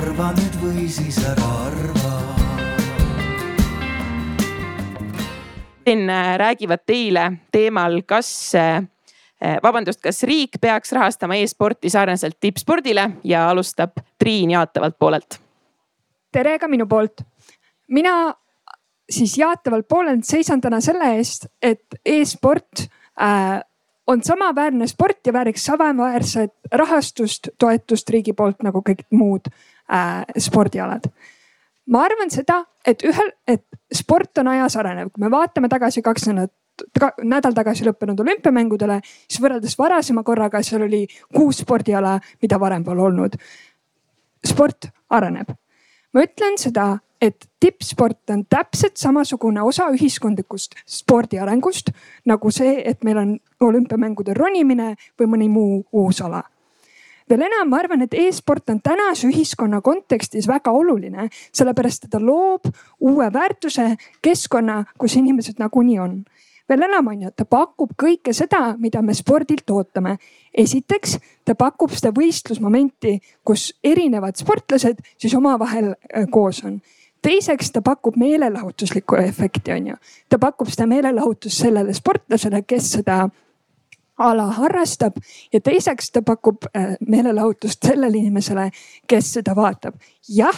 arva nüüd või siis ära arva. siin räägivad teile teemal, kas, vabandust, kas riik peaks rahastama e-sporti sarnaselt tippspordile ja alustab Triin jaatavalt poolelt. tere ka minu poolt. mina siis jaatavalt poolelt seisan täna selle eest, et e-sport äh, on samaväärne sport ja vääriks samaväärset rahastust, toetust riigi poolt nagu kõik muud äh, spordialad. ma arvan seda, et ühel, et sport on ajas arenev, kui me vaatame tagasi kaks nädalat nädal tagasi lõppenud olümpiamängudele, siis võrreldes varasema korraga, seal oli kuus spordiala, mida varem pole olnud. sport areneb. ma ütlen seda, et tippsport on täpselt samasugune osa ühiskondlikust spordi arengust nagu see, et meil on olümpiamängudel ronimine või mõni muu uus ala veel enam, ma arvan, et e-sport on tänase ühiskonna kontekstis väga oluline, sellepärast et ta loob uue väärtuse keskkonna, kus inimesed nagunii on. veel enam on ju, ta pakub kõike seda, mida me spordilt ootame. esiteks, ta pakub seda võistlusmomenti, kus erinevad sportlased siis omavahel äh, koos on teiseks ta pakub meelelahutuslikku efekti, on ju. ta pakub seda meelelahutust sellele sportlasele, kes seda ala harrastab ja teiseks ta pakub äh, meelelahutust sellele inimesele, kes seda vaatab. jah,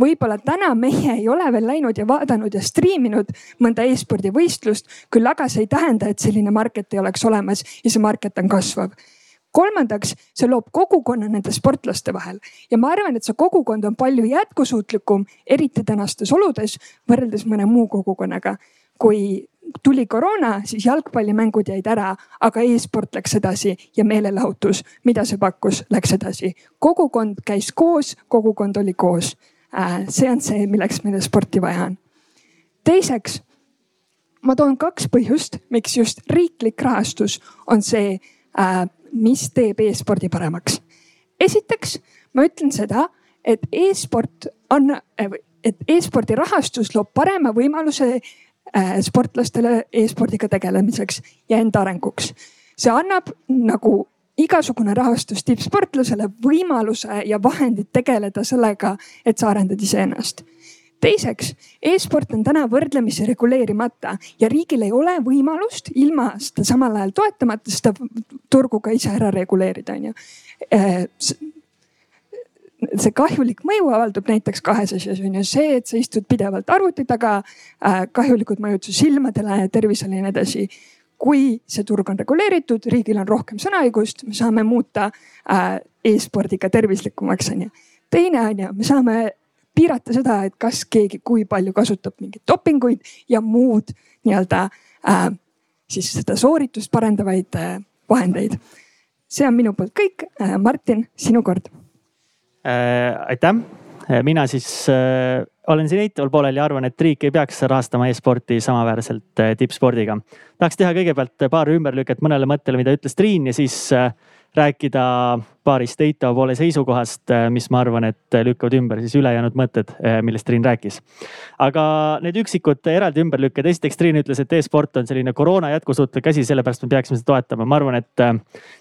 võib-olla täna meie ei ole veel läinud ja vaadanud ja striiminud mõnda e-spordivõistlust, küll aga see ei tähenda, et selline market ei oleks olemas ja see market on kasvav kolmandaks, see loob kogukonna nende sportlaste vahel ja ma arvan, et see kogukond on palju jätkusuutlikum, eriti tänastes oludes võrreldes mõne muu kogukonnaga. kui tuli koroona, siis jalgpallimängud jäid ära, aga e-sport läks edasi ja meelelahutus, mida see pakkus, läks edasi. kogukond käis koos, kogukond oli koos. Äh, see on see, milleks meile sporti vaja on. teiseks, ma toon kaks põhjust, miks just riiklik rahastus on see äh, mis teeb e-spordi paremaks. esiteks ma ütlen seda, et e-sport on, et e-spordi rahastus loob parema võimaluse sportlastele e-spordiga tegelemiseks ja enda arenguks. see annab nagu igasugune rahastus tippsportlasele võimaluse ja vahendid tegeleda sellega, et sa arendad iseennast teiseks e, e-sport on täna võrdlemisi reguleerimata ja riigil ei ole võimalust ilma seda samal ajal toetamata seda turgu ka ise ära reguleerida, onju äh, see kahjulik mõju avaldub näiteks kahes asjas on ju see, et sa istud pidevalt arvuti taga äh,, kahjulikud mõjud su silmadele, tervisele ja nii edasi. kui see turg on reguleeritud, riigil on rohkem sõnaõigust, me saame muuta äh, e-spordiga tervislikumaks on ju. teine on ju, me saame piirata seda, et kas keegi, kui palju kasutab mingeid dopinguid ja muud nii-öelda äh, siis seda sooritust parendavaid äh, vahendeid. see on minu poolt kõik äh,. Martin, sinu kord. Aitäh, äh, mina siis äh, olen siin eitaval poolel ja arvan, et riik ei peaks rahastama e-sporti samaväärselt äh, tippspordiga. tahaks teha kõigepealt paar ümberlüket mõnele mõttele, mida ütles Triin ja siis äh, rääkida paarist eitava poole seisukohast, äh, mis ma arvan, et lükkavad ümber siis ülejäänud mõtted, äh, millest Triin rääkis. aga need üksikud eraldi ümberlükked, esiteks Triin ütles, et e-sport on selline koroona jätkusuutlik asi, sellepärast me peaksime seda toetama. ma arvan, et äh,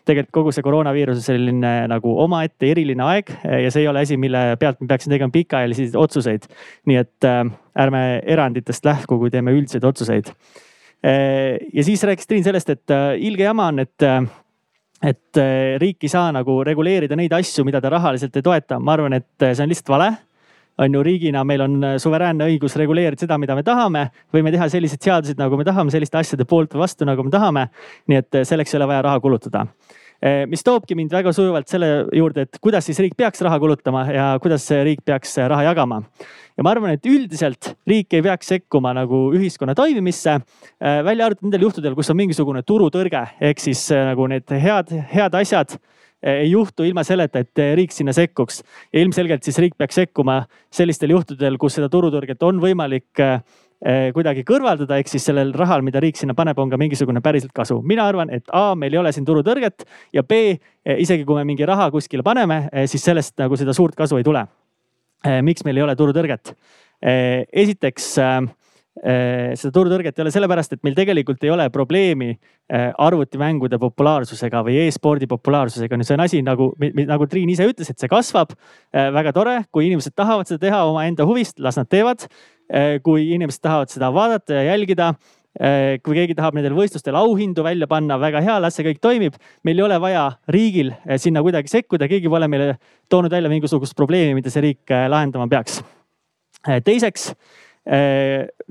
tegelikult kogu see koroonaviirus on selline nagu omaette eriline aeg ja see ei ole asi, mille pealt me peaksime tegema pikaajalisi otsuseid. nii et ärme eranditest lähku, kui teeme üldiseid otsuseid ja siis rääkis Triin sellest, et ilge jama on, et et äh, riik ei saa nagu reguleerida neid asju, mida ta rahaliselt ei toeta, ma arvan, et äh, see on lihtsalt vale on ju riigina, meil on äh, suveräänne õigus reguleerida seda, mida me tahame, võime teha selliseid seaduseid, nagu me tahame, selliste asjade poolt või vastu, nagu me tahame. nii et selleks ei ole vaja raha kulutada. Mis toobki mind väga sujuvalt selle juurde, et kuidas siis riik peaks raha kulutama ja kuidas riik peaks raha jagama ja ma arvan, et üldiselt riik ei peaks sekkuma nagu ühiskonna toimimisse, äh, välja arvatud nendel juhtudel, kus on mingisugune turutõrge ehk siis nagu need head, head asjad ei juhtu ilma selleta, et riik sinna sekkuks. ja ilmselgelt siis riik peaks sekkuma sellistel juhtudel, kus seda turutõrget on võimalik kuidagi kõrvaldada, ehk siis sellel rahal, mida riik sinna paneb, on ka mingisugune päriselt kasu. mina arvan, et A, meil ei ole siin turutõrget ja B, isegi kui me mingi raha kuskile paneme, siis sellest nagu seda suurt kasu ei tule Eh, miks meil ei ole turutõrget? Eh, esiteks, eh, seda turutõrget ei ole sellepärast, et meil tegelikult ei ole probleemi arvutimängude populaarsusega või e-spordi populaarsusega. see on asi nagu, nagu Triin ise ütles, et see kasvab. väga tore, kui inimesed tahavad seda teha omaenda huvist, las nad teevad. Kui inimesed tahavad seda vaadata ja jälgida Äh, kui keegi tahab nendel võistlustel auhindu välja panna, väga hea, las see kõik toimib. meil ei ole vaja riigil äh, sinna kuidagi sekkuda, keegi pole meile toonud välja mingisugust probleemi, mida see riik lahendama peaks. teiseks,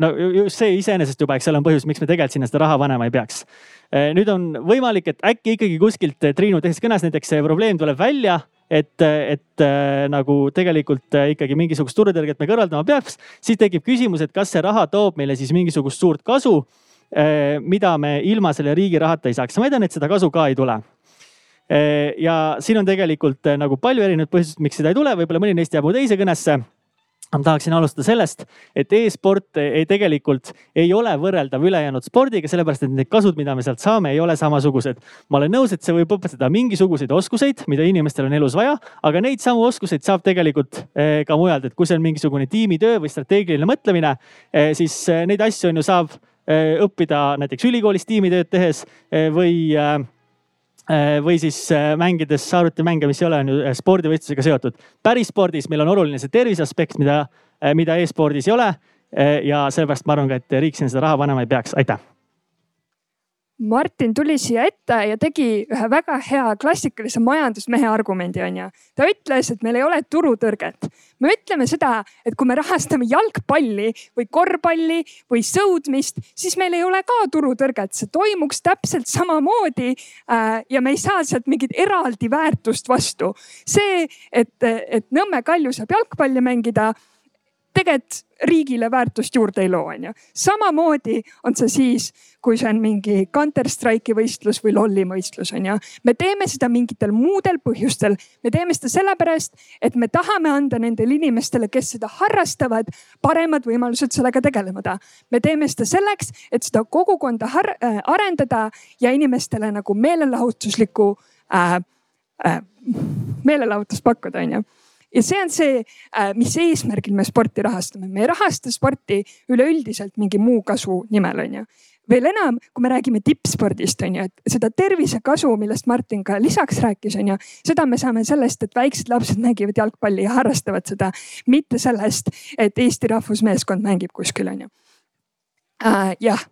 no just see iseenesest juba, eks ole, on põhjus, miks me tegelikult sinna seda raha panema ei peaks. nüüd on võimalik, et äkki ikkagi kuskilt Triinu teises kõnes näiteks see probleem tuleb välja et, et äh, nagu tegelikult äh, ikkagi mingisugust turutõrget me kõrvaldama peaks, siis tekib küsimus, et kas see raha toob meile siis mingisugust suurt kasu, äh, mida me ilma selle riigi rahata ei saaks. ma väidan, et seda kasu ka ei tule. Ja siin on tegelikult nagu palju erinevaid põhjuseid, miks seda ei tule, võib-olla mõni neist jääb mu teise kõnesse ma tahaksin alustada sellest, et e-sport ei tegelikult ei ole võrreldav ülejäänud spordiga, sellepärast et need kasud, mida me sealt saame, ei ole samasugused. ma olen nõus, et see võib õpetada mingisuguseid oskuseid, mida inimestel on elus vaja, aga neid samu oskuseid saab tegelikult eh, ka mujalt, et kui see on mingisugune tiimitöö või strateegiline mõtlemine, eh, siis eh, neid asju on ju saab õppida näiteks ülikoolis tiimitööd tehes või või siis äh, mängides arvutimänge, mis ei ole on ju äh, spordivõistlusega seotud. päris spordis meil on oluline see tervise aspekt, mida, mida e-spordis ei ole. ja sellepärast ma arvan ka, et riik sinna seda raha panema ei peaks, aitäh Martin tuli siia ette ja tegi ühe väga hea klassikalise majandusmehe argumendi, onju. ta ütles, et meil ei ole turutõrget. me ütleme seda, et kui me rahastame jalgpalli või korvpalli või sõudmist, siis meil ei ole ka turutõrget, see toimuks täpselt samamoodi. Äh, ja me ei saa sealt mingit eraldi väärtust vastu. see, et, et Nõmme Kalju saab jalgpalli mängida tegelikult riigile väärtust juurde ei loo, onju. samamoodi on see siis, kui see on mingi Counter Strike'i võistlus või LOL-i võistlus, onju. me teeme seda mingitel muudel põhjustel. me teeme seda sellepärast, et me tahame anda nendele inimestele, kes seda harrastavad, paremad võimalused sellega tegeleda. me teeme seda selleks, et seda kogukonda äh, arendada ja inimestele nagu meelelahutuslikku äh, äh, meelelahutust pakkuda, onju ja see on see, äh, mis eesmärgil me sporti rahastame. me ei rahasta sporti üleüldiselt mingi muu kasu nimel, onju veel enam, kui me räägime tippspordist, on ju, et seda tervisekasu, millest Martin ka lisaks rääkis, on ju, seda me saame sellest, et väiksed lapsed mängivad jalgpalli ja harrastavad seda, mitte sellest, et Eesti rahvusmeeskond mängib kuskil, on ju äh,. jah,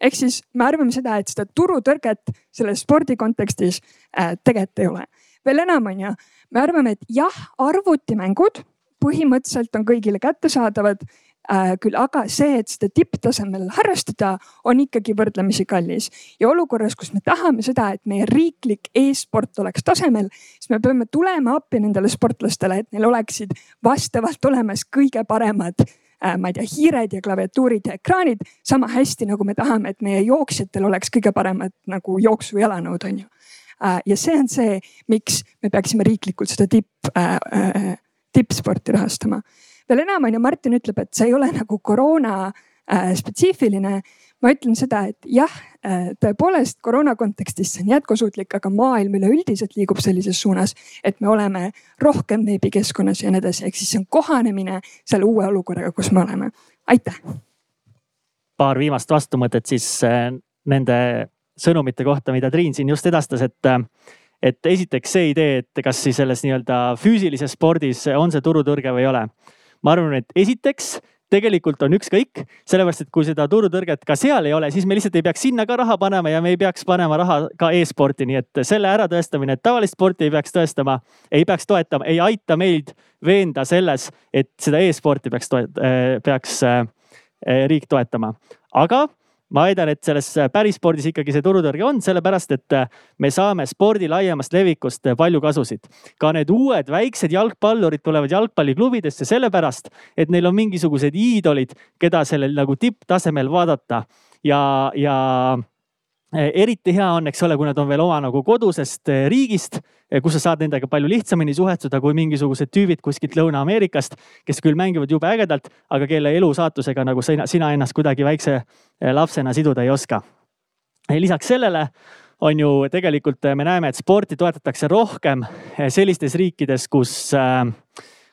ehk siis me arvame seda, et seda turutõrget selles spordi kontekstis äh, tegelikult ei ole. Veel enam, on ju me arvame, et jah, arvutimängud põhimõtteliselt on kõigile kättesaadavad äh, küll, aga see, et seda tipptasemel harrastada, on ikkagi võrdlemisi kallis. ja olukorras, kus me tahame seda, et meie riiklik e-sport oleks tasemel, siis me peame tulema appi nendele sportlastele, et neil oleksid vastavalt olemas kõige paremad äh, ma ei tea, hiired ja klaviatuurid ja ekraanid. sama hästi nagu me tahame, et meie jooksjatel oleks kõige paremad nagu jooksu-jalanõud, on ju ja see on see, miks me peaksime riiklikult seda tipp äh,, äh, tippsporti rahastama. veel enam on ju, Martin ütleb, et see ei ole nagu koroona äh, spetsiifiline. ma ütlen seda, et jah äh,, tõepoolest koroona kontekstis see on jätkusuutlik, aga maailm üleüldiselt liigub sellises suunas, et me oleme rohkem veebikeskkonnas ja nii edasi, ehk siis see on kohanemine selle uue olukorraga, kus me oleme. aitäh. paar viimast vastumõtet siis äh, nende sõnumite kohta, mida Triin siin just edastas, et et esiteks see idee, et kas siis selles nii-öelda füüsilises spordis on see turutõrge või ei ole. ma arvan, et esiteks tegelikult on ükskõik, sellepärast et kui seda turutõrget ka seal ei ole, siis me lihtsalt ei peaks sinna ka raha panema ja me ei peaks panema raha ka e-sporti, nii et selle äratõestamine, et tavalist sporti ei peaks tõestama, ei peaks toetama, ei aita meid veenda selles, et seda e-sporti peaks, peaks äh, riik toetama. aga ma väidan, et selles äh, pärisspordis ikkagi see turutõrge on, sellepärast et äh, me saame spordi laiemast levikust äh, palju kasusid. ka need uued väiksed jalgpallurid tulevad jalgpalliklubidesse sellepärast, et neil on mingisugused iidolid, keda sellel nagu tipptasemel vaadata ja, ja eriti hea on, eks ole, kui nad on veel oma nagu kodusest eh, riigist, eh, kus sa saad nendega palju lihtsamini suhestuda kui mingisugused tüübid kuskilt Lõuna-Ameerikast, kes küll mängivad jube ägedalt, aga kelle elu saatusega nagu sina, sina ennast kuidagi väikse lapsena siduda ei oska. lisaks sellele on ju tegelikult me näeme, et sporti toetatakse rohkem sellistes riikides, kus,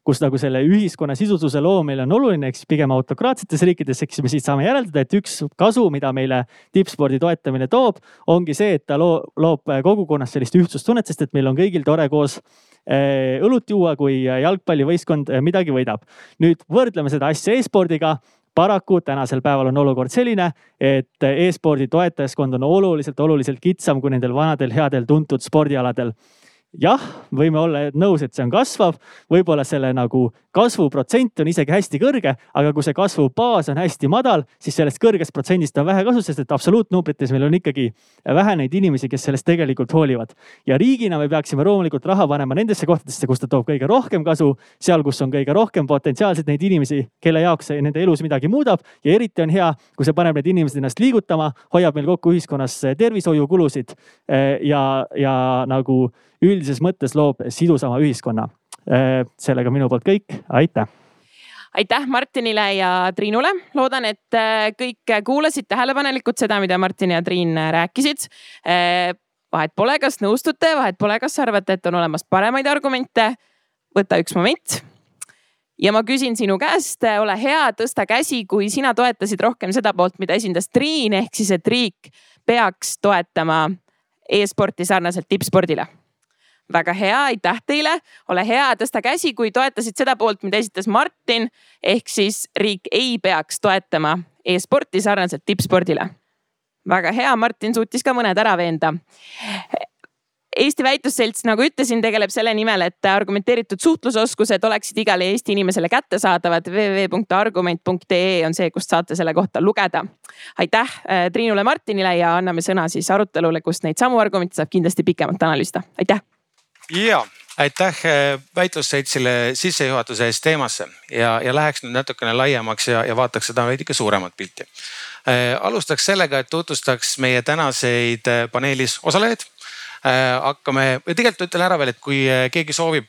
kus nagu selle ühiskonna sidususe loomine on oluline, siis pigem autokraatsetes riikides, eks me siit saame järeldada, et üks kasu, mida meile tippspordi toetamine toob, ongi see, et ta loo, loob kogukonnas sellist ühtsustunnet, sest et meil on kõigil tore koos eh, õlut juua, kui jalgpallivõistkond eh, midagi võidab. nüüd võrdleme seda asja e-spordiga paraku tänasel päeval on olukord selline, et e-spordi toetajaskond on oluliselt, oluliselt kitsam kui nendel vanadel headel tuntud spordialadel jah, võime olla nõus, et see on kasvav, võib-olla selle nagu kasvuprotsent on isegi hästi kõrge, aga kui see kasvubaas on hästi madal, siis sellest kõrgest protsendist on vähe kasu, sest et absoluutnumbrites meil on ikkagi vähe neid inimesi, kes sellest tegelikult hoolivad. ja riigina me peaksime loomulikult raha panema nendesse kohtadesse, kus ta toob kõige rohkem kasu, seal, kus on kõige rohkem potentsiaalselt neid inimesi, kelle jaoks see nende elus midagi muudab ja eriti on hea, kui see paneb need inimesed ennast liigutama, hoiab meil kokku ühiskonnas tervishoiukulusid eh, ja, ja nagu üldises mõttes loob sidusama ühiskonna. Äh, sellega minu poolt kõik, aitäh aitäh Martinile ja Triinule, loodan, et äh, kõik kuulasid tähelepanelikult seda, mida Martin ja Triin rääkisid. Äh, vahet pole, kas nõustute, vahet pole, kas arvate, et on olemas paremaid argumente. võta üks moment. ja ma küsin sinu käest, ole hea, tõsta käsi, kui sina toetasid rohkem seda poolt, mida esindas Triin, ehk siis, et riik peaks toetama e-sporti sarnaselt tippspordile väga hea, aitäh teile, ole hea, tõsta käsi, kui toetasid seda poolt, mida esitas Martin. ehk siis riik ei peaks toetama e-sporti sarnaselt tippspordile. väga hea, Martin suutis ka mõned ära veenda. Eesti Väitlusselts, nagu ütlesin, tegeleb selle nimel, et argumenteeritud suhtlusoskused oleksid igale Eesti inimesele kättesaadavad. www.argument.ee on see, kust saate selle kohta lugeda. aitäh äh, Triinule, Martinile ja anname sõna siis arutelule, kus neid samu argumente saab kindlasti pikemalt analüüsida. aitäh ja aitäh äh, väitlusseltsile sissejuhatuse eest teemasse. Ja, ja läheks nüüd natukene laiemaks ja, ja vaataks seda veidike suuremat pilti. Äh, alustaks sellega, et tutvustaks meie tänaseid äh, paneelis osalejaid hakkame, tegelikult ütlen ära veel, et kui keegi soovib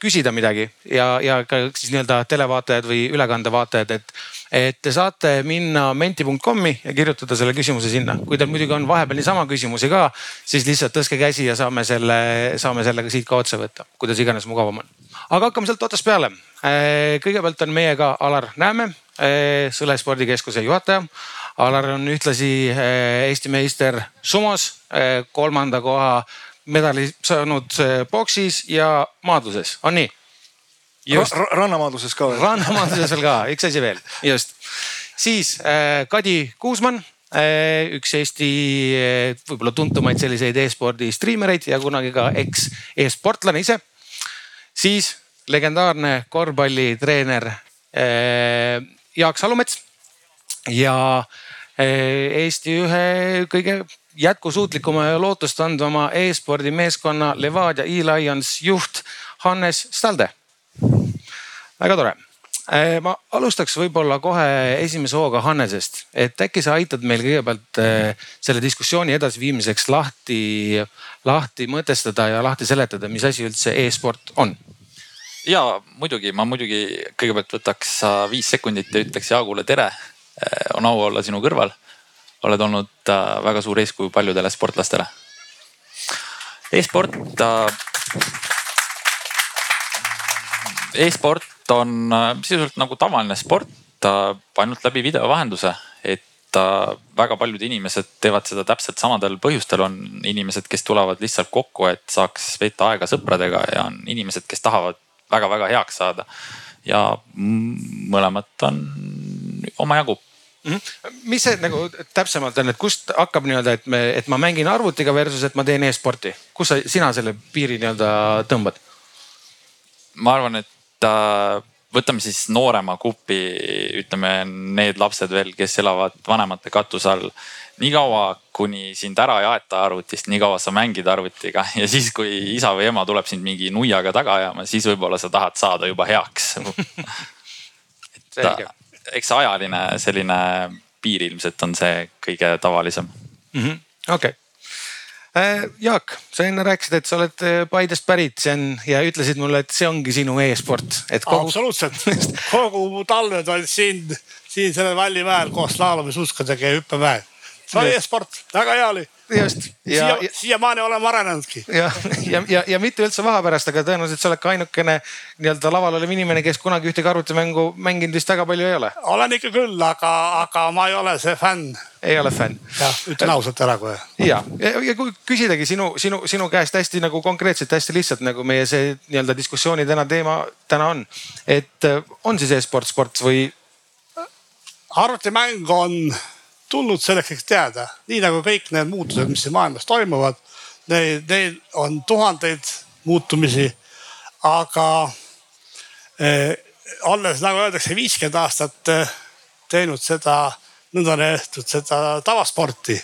küsida midagi ja, ja ka siis nii-öelda televaatajad või ülekande vaatajad, et et te saate minna menti.com'i ja kirjutada selle küsimuse sinna. kui teil muidugi on vahepeal niisama küsimusi ka, siis lihtsalt tõstke käsi ja saame selle, saame selle ka siit ka otsa võtta, kuidas iganes mugavam on. aga hakkame sealt otsast peale. Äh, kõigepealt on meiega Alar Nääme, äh, Sõle spordikeskuse juhataja. Alar on ühtlasi äh, Eesti meister sumos, kolmanda koha medali saanud boksis ja maadluses, on nii? rannamaadluses ka veel. rannamaadluses veel ka, üks asi veel, just. siis äh, Kadi Kuusmann äh,, üks Eesti võib-olla tuntumaid selliseid e-spordi striimereid ja kunagi ka eks e-sportlane ise. siis legendaarne korvpallitreener äh, Jaak Salumets ja Eesti ühe kõige jätkusuutlikuma ja lootustandvama e-spordimeeskonna Levadia E-Lions juht Hannes Stalde väga tore äh, ma alustaks võib-olla kohe esimese hooga Hannesest, et äkki sa aitad meil kõigepealt äh, selle diskussiooni edasiviimiseks lahti, lahti mõtestada ja lahti seletada, mis asi üldse e-sport on? ja muidugi, ma muidugi kõigepealt võtaks viis sekundit ja ütleks Jaagule tere. Äh, on au olla sinu kõrval. oled olnud väga suur eeskuju paljudele sportlastele e. e-sport e-sport on äh, sisuliselt nagu tavaline sport, ainult läbi video vahenduse, et äh, väga paljud inimesed teevad seda täpselt samadel põhjustel, on inimesed, kes tulevad lihtsalt kokku, et saaks veeta aega sõpradega ja on inimesed, kes tahavad väga-väga heaks saada. ja mõlemat on omajagu Mm -hmm. mis see nagu täpsemalt on, et kust hakkab nii-öelda, et me, et ma mängin arvutiga versus, et ma teen e-sporti, kus sa, sina selle piiri nii-öelda tõmbad? ma arvan, et äh, võtame siis noorema grupi, ütleme need lapsed veel, kes elavad vanemate katuse all. niikaua, kuni sind ära ei aeta arvutist, niikaua sa mängid arvutiga ja siis, kui isa või ema tuleb sind mingi nuiaga taga ajama, siis võib-olla sa tahad saada juba heaks et äh, eks ajaline selline piir ilmselt on see kõige tavalisem. Mm -hmm.. okei. Okay Äh, Jaak, sa enne rääkisid, et sa oled äh, Paidest pärit, see on ja ütlesid mulle, et see ongi sinu e-sport, et kogu.... absoluutselt, kogu talved olid siin, siin sellel Vallimäel koos laulamishuskadega ja hüppemäel. see oli e-sport, väga hea oli just siia, siiamaani oleme arenenudki. ja, ja, ja, ja mitte üldse vaha pärast, aga tõenäoliselt sa oled ka ainukene nii-öelda laval olev inimene, kes kunagi ühtegi arvutimängu mänginud vist väga palju ei ole. olen ikka küll, aga, aga ma ei ole see fänn. ei ole fänn. jah, ütlen ausalt ära kohe. ja, ja, ja kui küsidagi sinu, sinu, sinu käest hästi nagu konkreetselt, hästi lihtsalt nagu meie see nii-öelda diskussiooni täna teema täna on. et äh, on siis e-sport sport või arvutimäng on tulnud selleks, et teada, nii nagu kõik need muutused, mis siin maailmas toimuvad. Neid, neid on tuhandeid muutumisi, aga eh, olles nagu öeldakse, viiskümmend aastat eh, teinud seda nõndanimetatud seda tavasporti,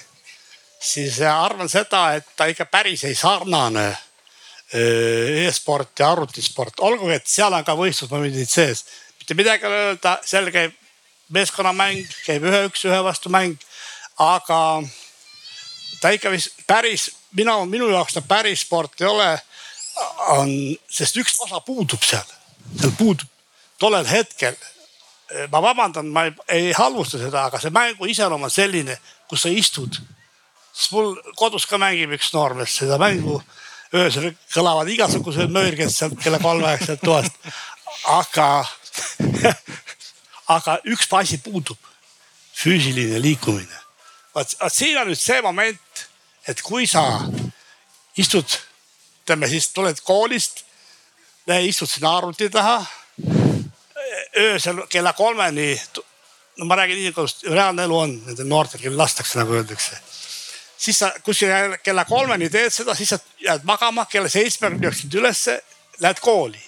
siis arvan seda, et ta ikka päris ei sarnane eh, e-sport ja arvutisport, olgugi et seal on ka võistlusmomendid sees. mitte midagi ei ole öelda, seal käib meeskonnamäng, käib ühe, üks-ühe vastu mäng, aga ta ikka vist päris, mina, minu jaoks ta päris sport ei ole. on, sest üks osa puudub seal, seal puudub tollel hetkel. ma vabandan, ma ei, ei halvusta seda, aga see mängu iseloom on selline, kus sa istud. siis mul kodus ka mängib üks noormees seda mängu. öösel kõlavad igasugused möörged sealt kella kolme aeg sealt toast. aga, aga üks asi puudub, füüsiline liikumine. vot, vot siin on nüüd see moment, et kui sa istud, ütleme siis tuled koolist, istud sinna arvuti taha. öösel kella kolmeni, no ma räägin nii, kuidas reaalne elu on nendel noortel, kellel lastakse, nagu öeldakse siis sa kuskil kella kolmeni teed seda, siis sa jääd magama, kella seitsmel jooksid ülesse, lähed kooli.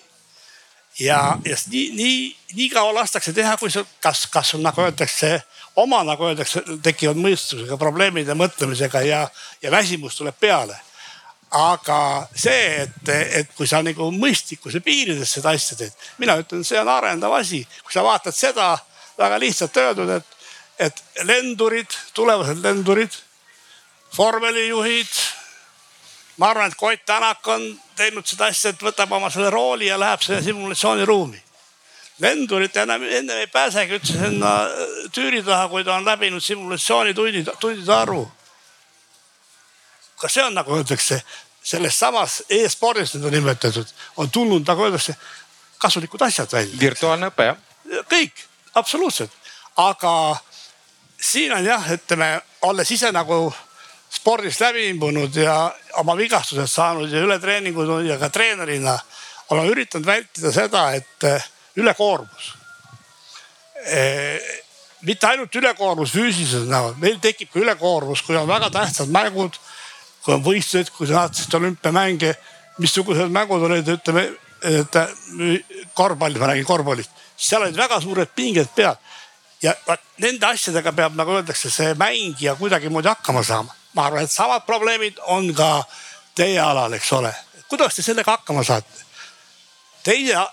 ja, ja nii, nii, nii kaua lastakse teha, kui sa, kas, kas sul nagu öeldakse oma, nagu öeldakse, tekivad mõistusega probleemid ja mõtlemisega ja, ja väsimus tuleb peale. aga see, et, et kui sa nagu mõistlikkuse piirides seda asja teed, mina ütlen, see on arendav asi, kui sa vaatad seda väga lihtsalt öeldud, et, et lendurid, tulevased lendurid vormelijuhid. Ma arvan, et Koit Tänak on teinud seda asja, et võtab oma selle rooli ja läheb selle simulatsiooniruumi. lendurid enam ennem ei pääsegi üldse sinna tüüri taha, kui ta on läbinud simulatsioonitunnid, tundide arvu. ka see on nagu öeldakse, selles samas e-spordis nüüd on nimetatud, on tulnud nagu öeldakse kasulikud asjad välja virtuaalne õpe jah? kõik, absoluutselt, aga siin on jah, ütleme, olles ise nagu spordist läbi imbunud ja oma vigastused saanud ja ületreeningud ja ka treenerina olen üritanud vältida seda, et eh, ülekoormus. mitte ainult ülekoormus füüsiliselt näol, meil tekib ka ülekoormus, kui on väga tähtsad mängud, kui on võistlused, kui sa vaatasid olümpiamänge, missugused mängud olid, ütleme, et korvpall, ma räägin korvpallist, seal olid väga suured pinged peal ja nende asjadega peab, nagu öeldakse, see mängija kuidagimoodi hakkama saama. Ma arvan, et samad probleemid on ka teie alal, eks ole. kuidas te sellega hakkama saate? teine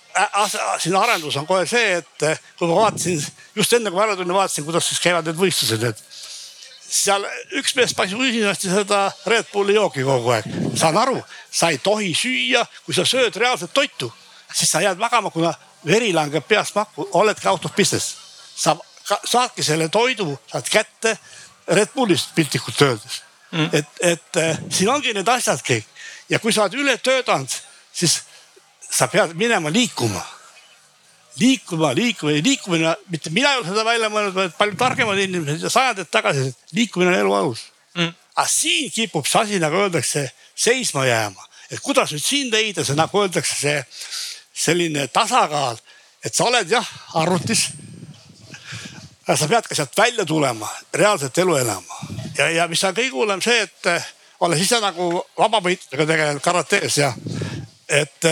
siin arendus on kohe see, et eh, kui ma vaatasin just enne kui ma ära tulin, vaatasin, kuidas siis käivad need võistlused, et seal üks mees passis usinasti seda Red Bulli jooki kogu aeg. saan aru, sa ei tohi süüa, kui sa sööd reaalset toitu, siis sa jääd magama, kuna veri langeb peast makku, oledki out of business. sa saadki selle toidu, saad kätte Red Bullist piltlikult öeldes mm.. et, et eh, siin ongi need asjad kõik ja kui sa oled üle töötanud, siis sa pead minema liikuma liikuma, liikuma ja liikumine, mitte mina ei ole seda välja mõelnud, vaid palju targemad inimesed ja sajandid tagasi, liikumine on elu alus mm.. aga siin kipub see asi, nagu öeldakse, seisma jääma, et kuidas nüüd siin leida see, nagu öeldakse, see selline tasakaal, et sa oled jah arvutis. aga sa pead ka sealt välja tulema, reaalset elu elama ja, ja mis on kõige hullem see, et eh, olles ise nagu vabavõitlustega tegelenud karates ja et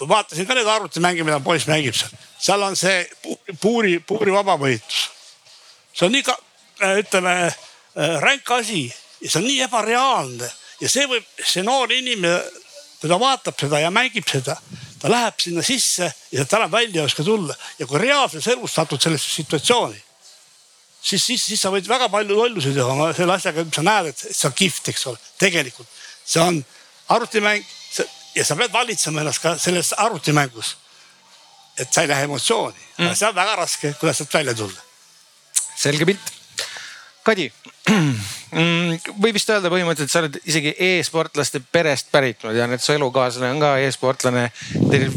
kui vaatasin ka neid arvutimänge, mida poiss mängib seal, seal on see pu- puuri, puuri vabavõitlus. see on nii ka äh, ütleme äh, ränk asi ja see on nii ebareaalne ja see võib, see noor inimene, kui ta vaatab seda ja mängib seda, ta läheb sinna sisse ja sealt enam välja ei oska tulla ja kui reaalses elus satud sellesse situatsiooni, siis, siis, siis sa võid väga palju lollusi teha selle asjaga, sa näed, et see on kihvt, eks ole, tegelikult see on arvutimäng ja sa pead valitsema ennast ka selles arvutimängus. et sa ei lähe emotsiooni mm., aga see on väga raske, kuidas sealt välja tulla. selge pilt. Kadi, mm,, võib vist öelda põhimõtteliselt, sa oled isegi e-sportlaste perest pärit, ma tean, et su elukaaslane on ka e-sportlane. Teil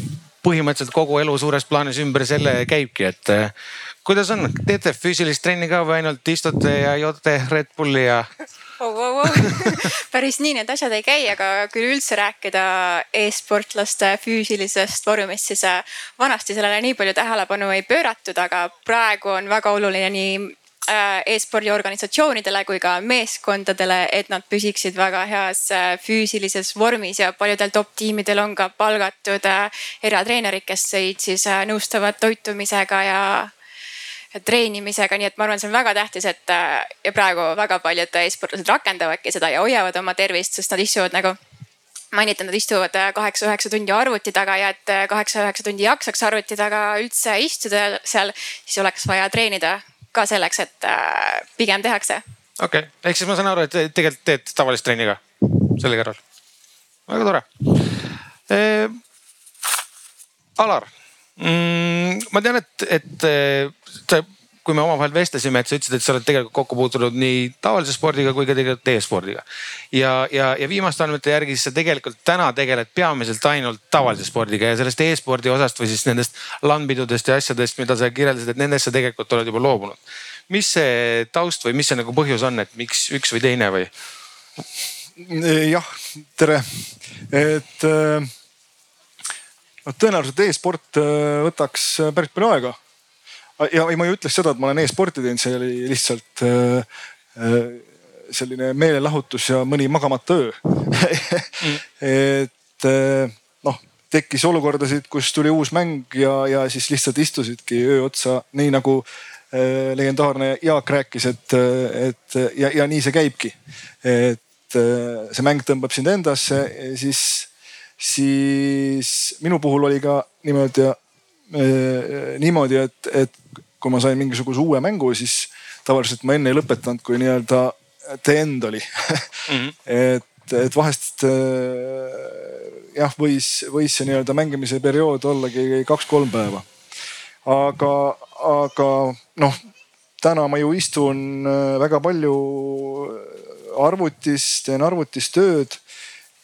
põhimõtteliselt kogu elu suures plaanis ümber selle käibki, et kuidas on, teete füüsilist trenni ka või ainult istute ja joote Red Bulli ja? oh,. Oh, oh. päris nii need asjad ei käi, aga kui üldse rääkida e-sportlaste füüsilisest vormist, siis äh, vanasti sellele nii palju tähelepanu ei pööratud, aga praegu on väga oluline nii äh, e-spordiorganisatsioonidele kui ka meeskondadele, et nad püsiksid väga heas äh, füüsilises vormis ja paljudel top tiimidel on ka palgatud eratreenerid, kes neid siis nõustavad toitumisega ja treenimisega, nii et ma arvan, see on väga tähtis, et ja praegu väga paljud e-sportlased rakendavadki seda ja hoiavad oma tervist, sest nad istuvad nagu mainiti, nad istuvad kaheksa-üheksa tundi arvuti taga ja et kaheksa-üheksa tundi jaksaks arvuti taga üldse istuda seal, siis oleks vaja treenida ka selleks, et äh, pigem tehakse. okei okay., ehk siis ma saan aru, et tegelikult teed tavalist trenni ka selle kõrval. väga tore e,. Alar mm,, ma tean, et, et sa, kui me omavahel vestlesime, et sa ütlesid, et sa oled tegelikult kokku puutunud nii tavalise spordiga kui ka tegelikult e-spordiga. ja, ja, ja viimaste andmete järgi sa tegelikult täna tegeled peamiselt ainult tavalise spordiga ja sellest e-spordi osast või siis nendest landpidudest ja asjadest, mida sa kirjeldasid, et nendest sa tegelikult oled juba loobunud. mis see taust või mis see nagu põhjus on, et miks üks või teine või? jah, tere, et noh, tõenäoliselt e-sport äh, võtaks päris palju aega ja ma ei ütleks seda, et ma olen e-sporti teinud, see oli lihtsalt äh, äh, selline meelelahutus ja mõni magamata öö mm. et äh, noh, tekkis olukordasid, kus tuli uus mäng ja, ja siis lihtsalt istusidki öö otsa, nii nagu äh, legendaarne Jaak rääkis, et, et ja, ja nii see käibki. et äh, see mäng tõmbab sind endasse, siis, siis minu puhul oli ka niimoodi Äh, niimoodi, et, et kui ma sain mingisuguse uue mängu, siis tavaliselt ma enne ei lõpetanud, kui nii-öelda the end oli mm. -hmm. et, et vahest äh, jah, võis, võis see nii-öelda mängimise periood ollagi kaks-kolm päeva. aga, aga noh, täna ma ju istun äh, väga palju arvutis, teen arvutis tööd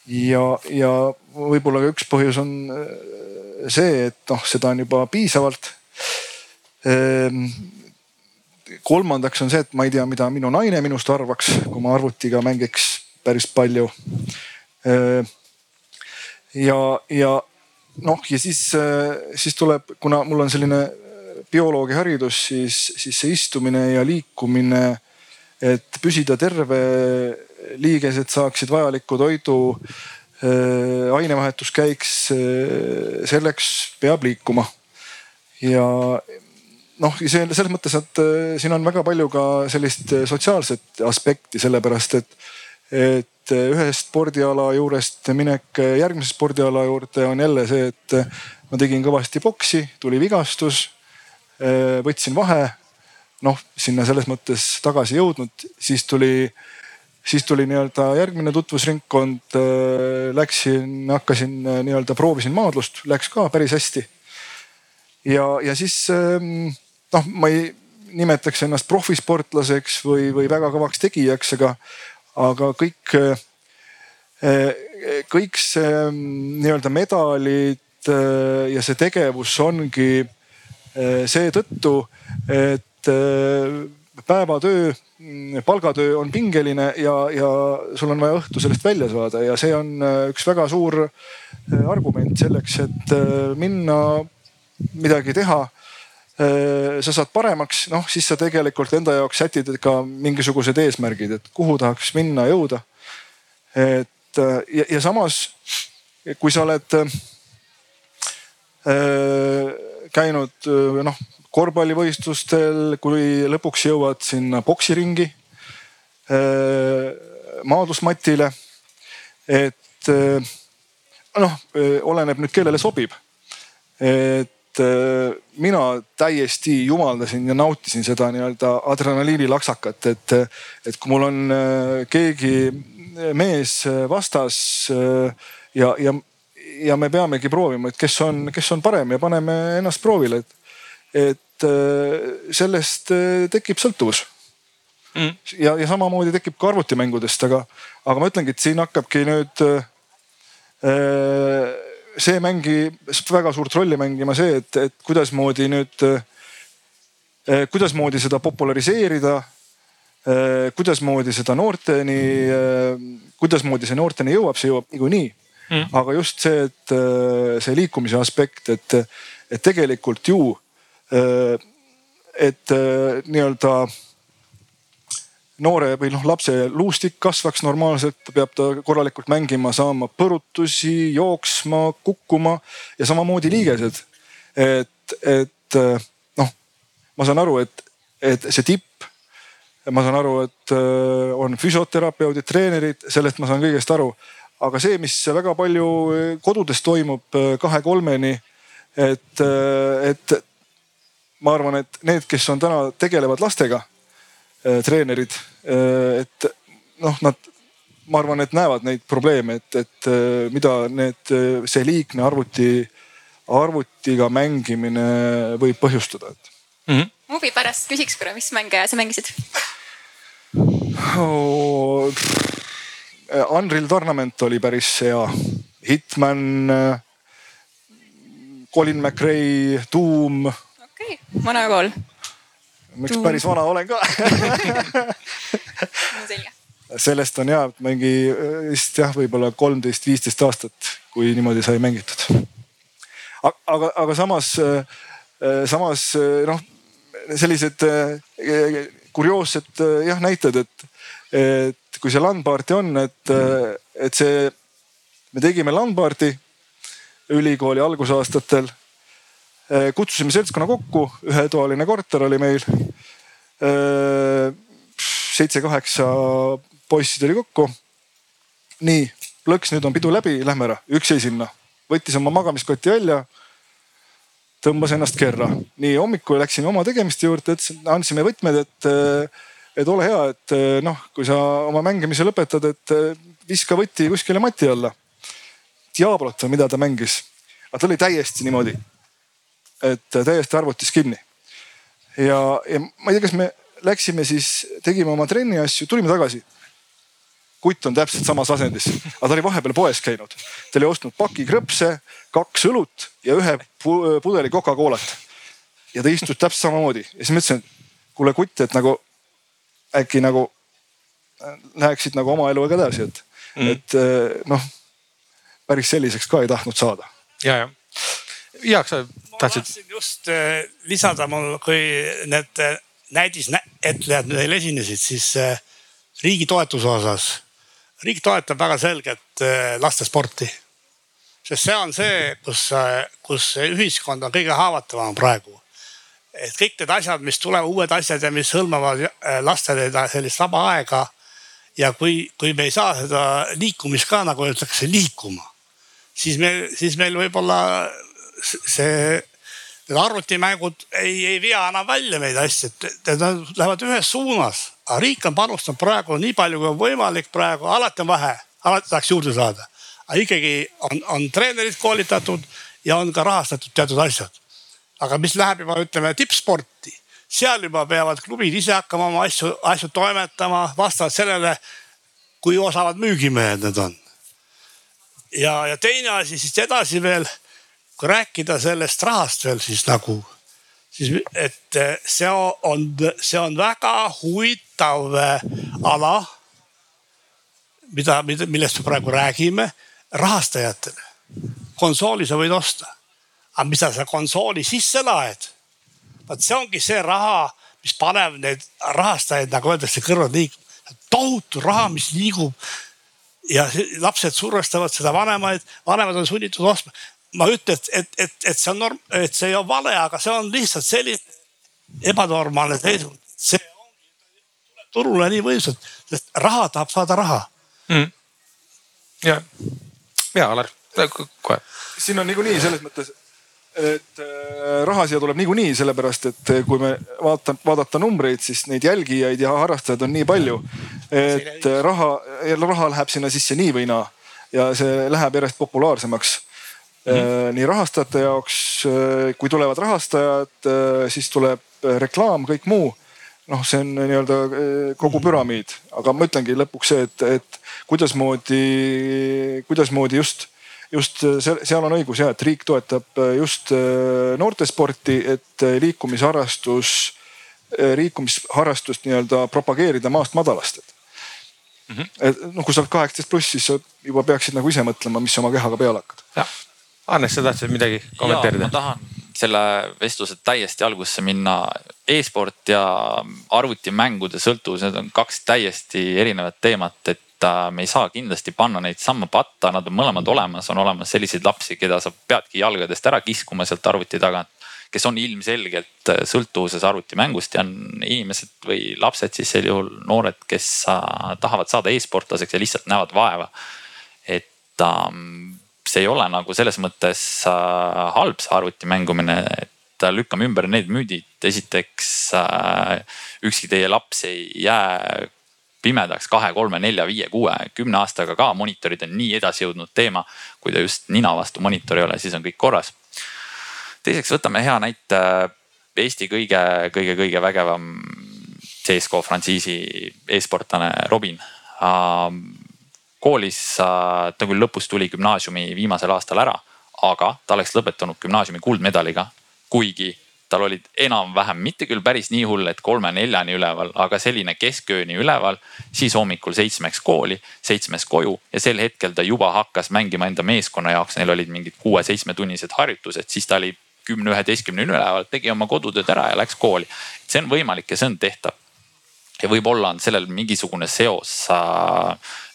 ja, ja võib-olla ka üks põhjus on see, et noh, seda on juba piisavalt. Ehm, kolmandaks on see, et ma ei tea, mida minu naine minust arvaks, kui ma arvutiga mängiks päris palju. Ehm, ja, ja noh, ja siis, siis tuleb, kuna mul on selline bioloogi haridus, siis, siis see istumine ja liikumine, et püsida terve, liigesed saaksid vajaliku toidu Äh, ainevahetus käiks, äh, selleks peab liikuma. ja noh, see selles mõttes, et äh, siin on väga palju ka sellist sotsiaalset aspekti, sellepärast et, et ühest spordiala juurest minek järgmise spordiala juurde on jälle see, et ma tegin kõvasti boksi, tuli vigastus, võtsin vahe, noh sinna selles mõttes tagasi jõudnud, siis tuli äh, siis tuli nii-öelda järgmine tutvusringkond, äh, läksin, hakkasin äh, nii-öelda proovisin maadlust, läks ka päris hästi. ja, ja siis ähm, noh, ma ei nimetaks ennast profisportlaseks või, või väga kõvaks tegijaks, aga, aga kõik, äh, kõik see ähm, nii-öelda medalid ja see tegevus ongi seetõttu, et päevatöö palgatöö on pingeline ja, ja sul on vaja õhtu sellest välja saada ja see on äh, üks väga suur äh, argument selleks, et äh, minna midagi teha. sa saad paremaks, noh siis sa tegelikult enda jaoks sätid ka mingisugused eesmärgid, et kuhu tahaks minna, jõuda. et ja, ja samas, kui sa oled käinud noh korvpallivõistlustel, kui lõpuks jõuad sinna poksiringi, äh, maadlusmatile. et äh, noh, äh, oleneb nüüd kellele sobib. et mina täiesti jumaldasin ja nautisin seda nii-öelda adrenaliinilaksakat, et, et kui mul on keegi mees vastas ja, ja, ja me peamegi proovima, et kes on, kes on parem ja paneme ennast proovile, et et äh, sellest äh, tekib sõltuvus. mm.. ja, ja samamoodi tekib ka arvutimängudest, aga, aga ma ütlengi, et siin hakkabki nüüd äh, see mängi väga suurt rolli mängima see, et, et kuidasmoodi nüüd äh,, kuidasmoodi seda populariseerida äh,. kuidasmoodi seda noorteni äh,, kuidasmoodi see noorteni jõuab, see jõuab niikuinii mm.. aga just see, et äh, see liikumise aspekt, et, et tegelikult ju, äh, et äh, nii-öelda noore või noh, lapse luustik kasvaks normaalselt, peab ta korralikult mängima, saama põrutusi, jooksma, kukkuma ja samamoodi liigesed. et, et noh, ma saan aru, et, et see tipp, ma saan aru, et on füsioterapeudid, treenerid, sellest ma saan kõigest aru. aga see, mis väga palju kodudes toimub kahe-kolmeni, et, et ma arvan, et need, kes on täna, tegelevad lastega Äh, treenerid, äh, et noh, nad, ma arvan, et näevad neid probleeme, et, et äh, mida need, see liigne arvuti, arvutiga mängimine võib põhjustada, et mm. -hmm. huvi pärast küsiks korra, mis mänge sa mängisid oh,? Unreal Tournament oli päris hea, Hitman, Colin McRae, Doom. Okay., vana kool miks päris vana olen ka sellest on ja mingi vist jah, võib-olla kolmteist, viisteist aastat, kui niimoodi sai mängitud. aga, aga samas, samas noh, sellised kurioossed jah näited, et, et kui see LAN-party on, et, et see, me tegime LAN-party ülikooli algusaastatel Äh, kutsusime seltskonna kokku, ühetoaline korter oli meil. Äh, seitse-kaheksa poissi tuli kokku. nii, plõks, nüüd on pidu läbi, lähme ära, üks jäi sinna, võttis oma magamiskoti välja tõmbas ennast kerra. nii hommikul läksime oma tegemiste juurde, andsime võtmed, et, et ole hea, et noh, kui sa oma mängimise lõpetad, et viska võti kuskile mati alla. Diablot või mida ta mängis, aga ta oli täiesti niimoodi et täiesti arvutis kinni. ja, ja ma ei tea, kas me läksime siis, tegime oma trenni asju, tulime tagasi. kutt on täpselt samas asendis, aga ta oli vahepeal poes käinud. ta oli ostnud paki krõpse, kaks õlut ja ühe pudeli Coca-Colat. ja ta istus täpselt samamoodi ja siis ma ütlesin, et kuule kutt, et nagu äkki nagu äh, läheksid nagu oma eluga edasi, et mm., et äh, noh, päris selliseks ka ei tahtnud saada. ja, ja Jaak, sa tahtsid? tahtsin just äh, lisada mul, kui need äh, näidisetlejad meil esinesid, siis äh, riigi toetuse osas. riik toetab väga selgelt lastesporti. sest see on see, kus, kus ühiskond on kõige haavatavam praegu. et kõik need asjad, mis tulevad, uued asjad ja mis hõlmavad lastele sellist vaba aega. ja kui, kui me ei saa seda liikumist ka nagu öeldakse liikuma, siis meil, siis meil võib-olla see need arvutimängud ei, ei vea enam välja neid asju, et nad lähevad ühes suunas. aga riik on panustanud praegu nii palju, kui on võimalik praegu, alati on vähe, alati tahaks juurde saada. aga ikkagi on, on treenerid koolitatud ja on ka rahastatud teatud asjad. aga mis läheb juba ütleme tippsporti, seal juba peavad klubid ise hakkama oma asju, asju toimetama vastavalt sellele, kui osavad müügimehed need on. ja, ja teine asi siis edasi veel kui rääkida sellest rahast veel, siis nagu, siis et eh, see on, see on väga huvitav eh, ala. mida, mida, millest me praegu räägime rahastajatele. konsooli sa võid osta, aga mida sa konsooli sisse laed? vot see ongi see raha, mis paneb need rahastajaid, nagu öeldakse, kõrvad liikuma. tohutu raha, mis liigub ja lapsed survestavad seda vanemaid, vanemad on sunnitud ostma ma ei ütle, et, et, et, et see on norm, et see on vale, aga see on lihtsalt selline ebanormaalne seisund. see tuleb turule nii võimsalt, sest raha tahab saada raha mm.. ja, ja Alar, kohe. siin on niikuinii selles mõttes, et äh, raha siia tuleb niikuinii, sellepärast et äh, kui me vaata, vaadata numbreid, siis neid jälgijaid ja harrastajaid on nii palju. et äh, raha, raha läheb sinna sisse nii või naa ja see läheb järjest populaarsemaks Mm. nii rahastajate jaoks, äh, kui tulevad rahastajad, äh, siis tuleb reklaam, kõik muu. noh, see on nii-öelda kogu püramiid, aga ma ütlengi lõpuks see, et, et kuidasmoodi, kuidasmoodi just, just seal on õigus ja et riik toetab just noortesporti, et liikumisharrastus, liikumisharrastust nii-öelda propageerida maast madalast mm. -hmm. et noh, kui sa oled kaheksateist pluss, siis sa juba peaksid nagu ise mõtlema, mis oma kehaga peale hakkad. jah, Hannes, sa tahtsid midagi kommenteerida? ma tahan selle vestluse täiesti algusse minna e. e-sport ja arvutimängude sõltuvus, need on kaks täiesti erinevat teemat, et äh, me ei saa kindlasti panna neid samma patta, nad on mõlemad olemas, on olemas selliseid lapsi, keda sa peadki jalgadest ära kiskuma sealt arvuti tagant kes on ilmselgelt äh, sõltuvuses arvutimängust ja on inimesed või lapsed siis sel juhul noored, kes äh, tahavad saada e-sportlaseks ja lihtsalt näevad vaeva. et ähm, see ei ole nagu selles mõttes äh, halb see arvuti mängumine, et lükkame ümber need müüdid. esiteks ükski teie laps ei jää pimedaks kahe, kolme, nelja, viie, kuue, kümne aastaga ka monitorid on nii edasi jõudnud teema. kui ta just nina vastu monitor ei ole, siis on kõik korras teiseks võtame hea näite Eesti kõige, kõige, kõige vägevam CSGO frantsiisi e-sportlane Robin. Koolis ta küll lõpus tuli gümnaasiumi viimasel aastal ära, aga ta oleks lõpetanud gümnaasiumi kuldmedaliga, kuigi tal olid enam-vähem, mitte küll päris nii hull, et kolme-neljani üleval, aga selline keskööni üleval. siis hommikul seitsmeks kooli, seitsmest koju ja sel hetkel ta juba hakkas mängima enda meeskonna jaoks, neil olid mingid kuue-seitsmetunnised harjutused, siis ta oli kümne, üheteistkümne üleval, tegi oma kodutööd ära ja läks kooli. see on võimalik ja see on tehtav. ja võib-olla on sellel mingisugune seos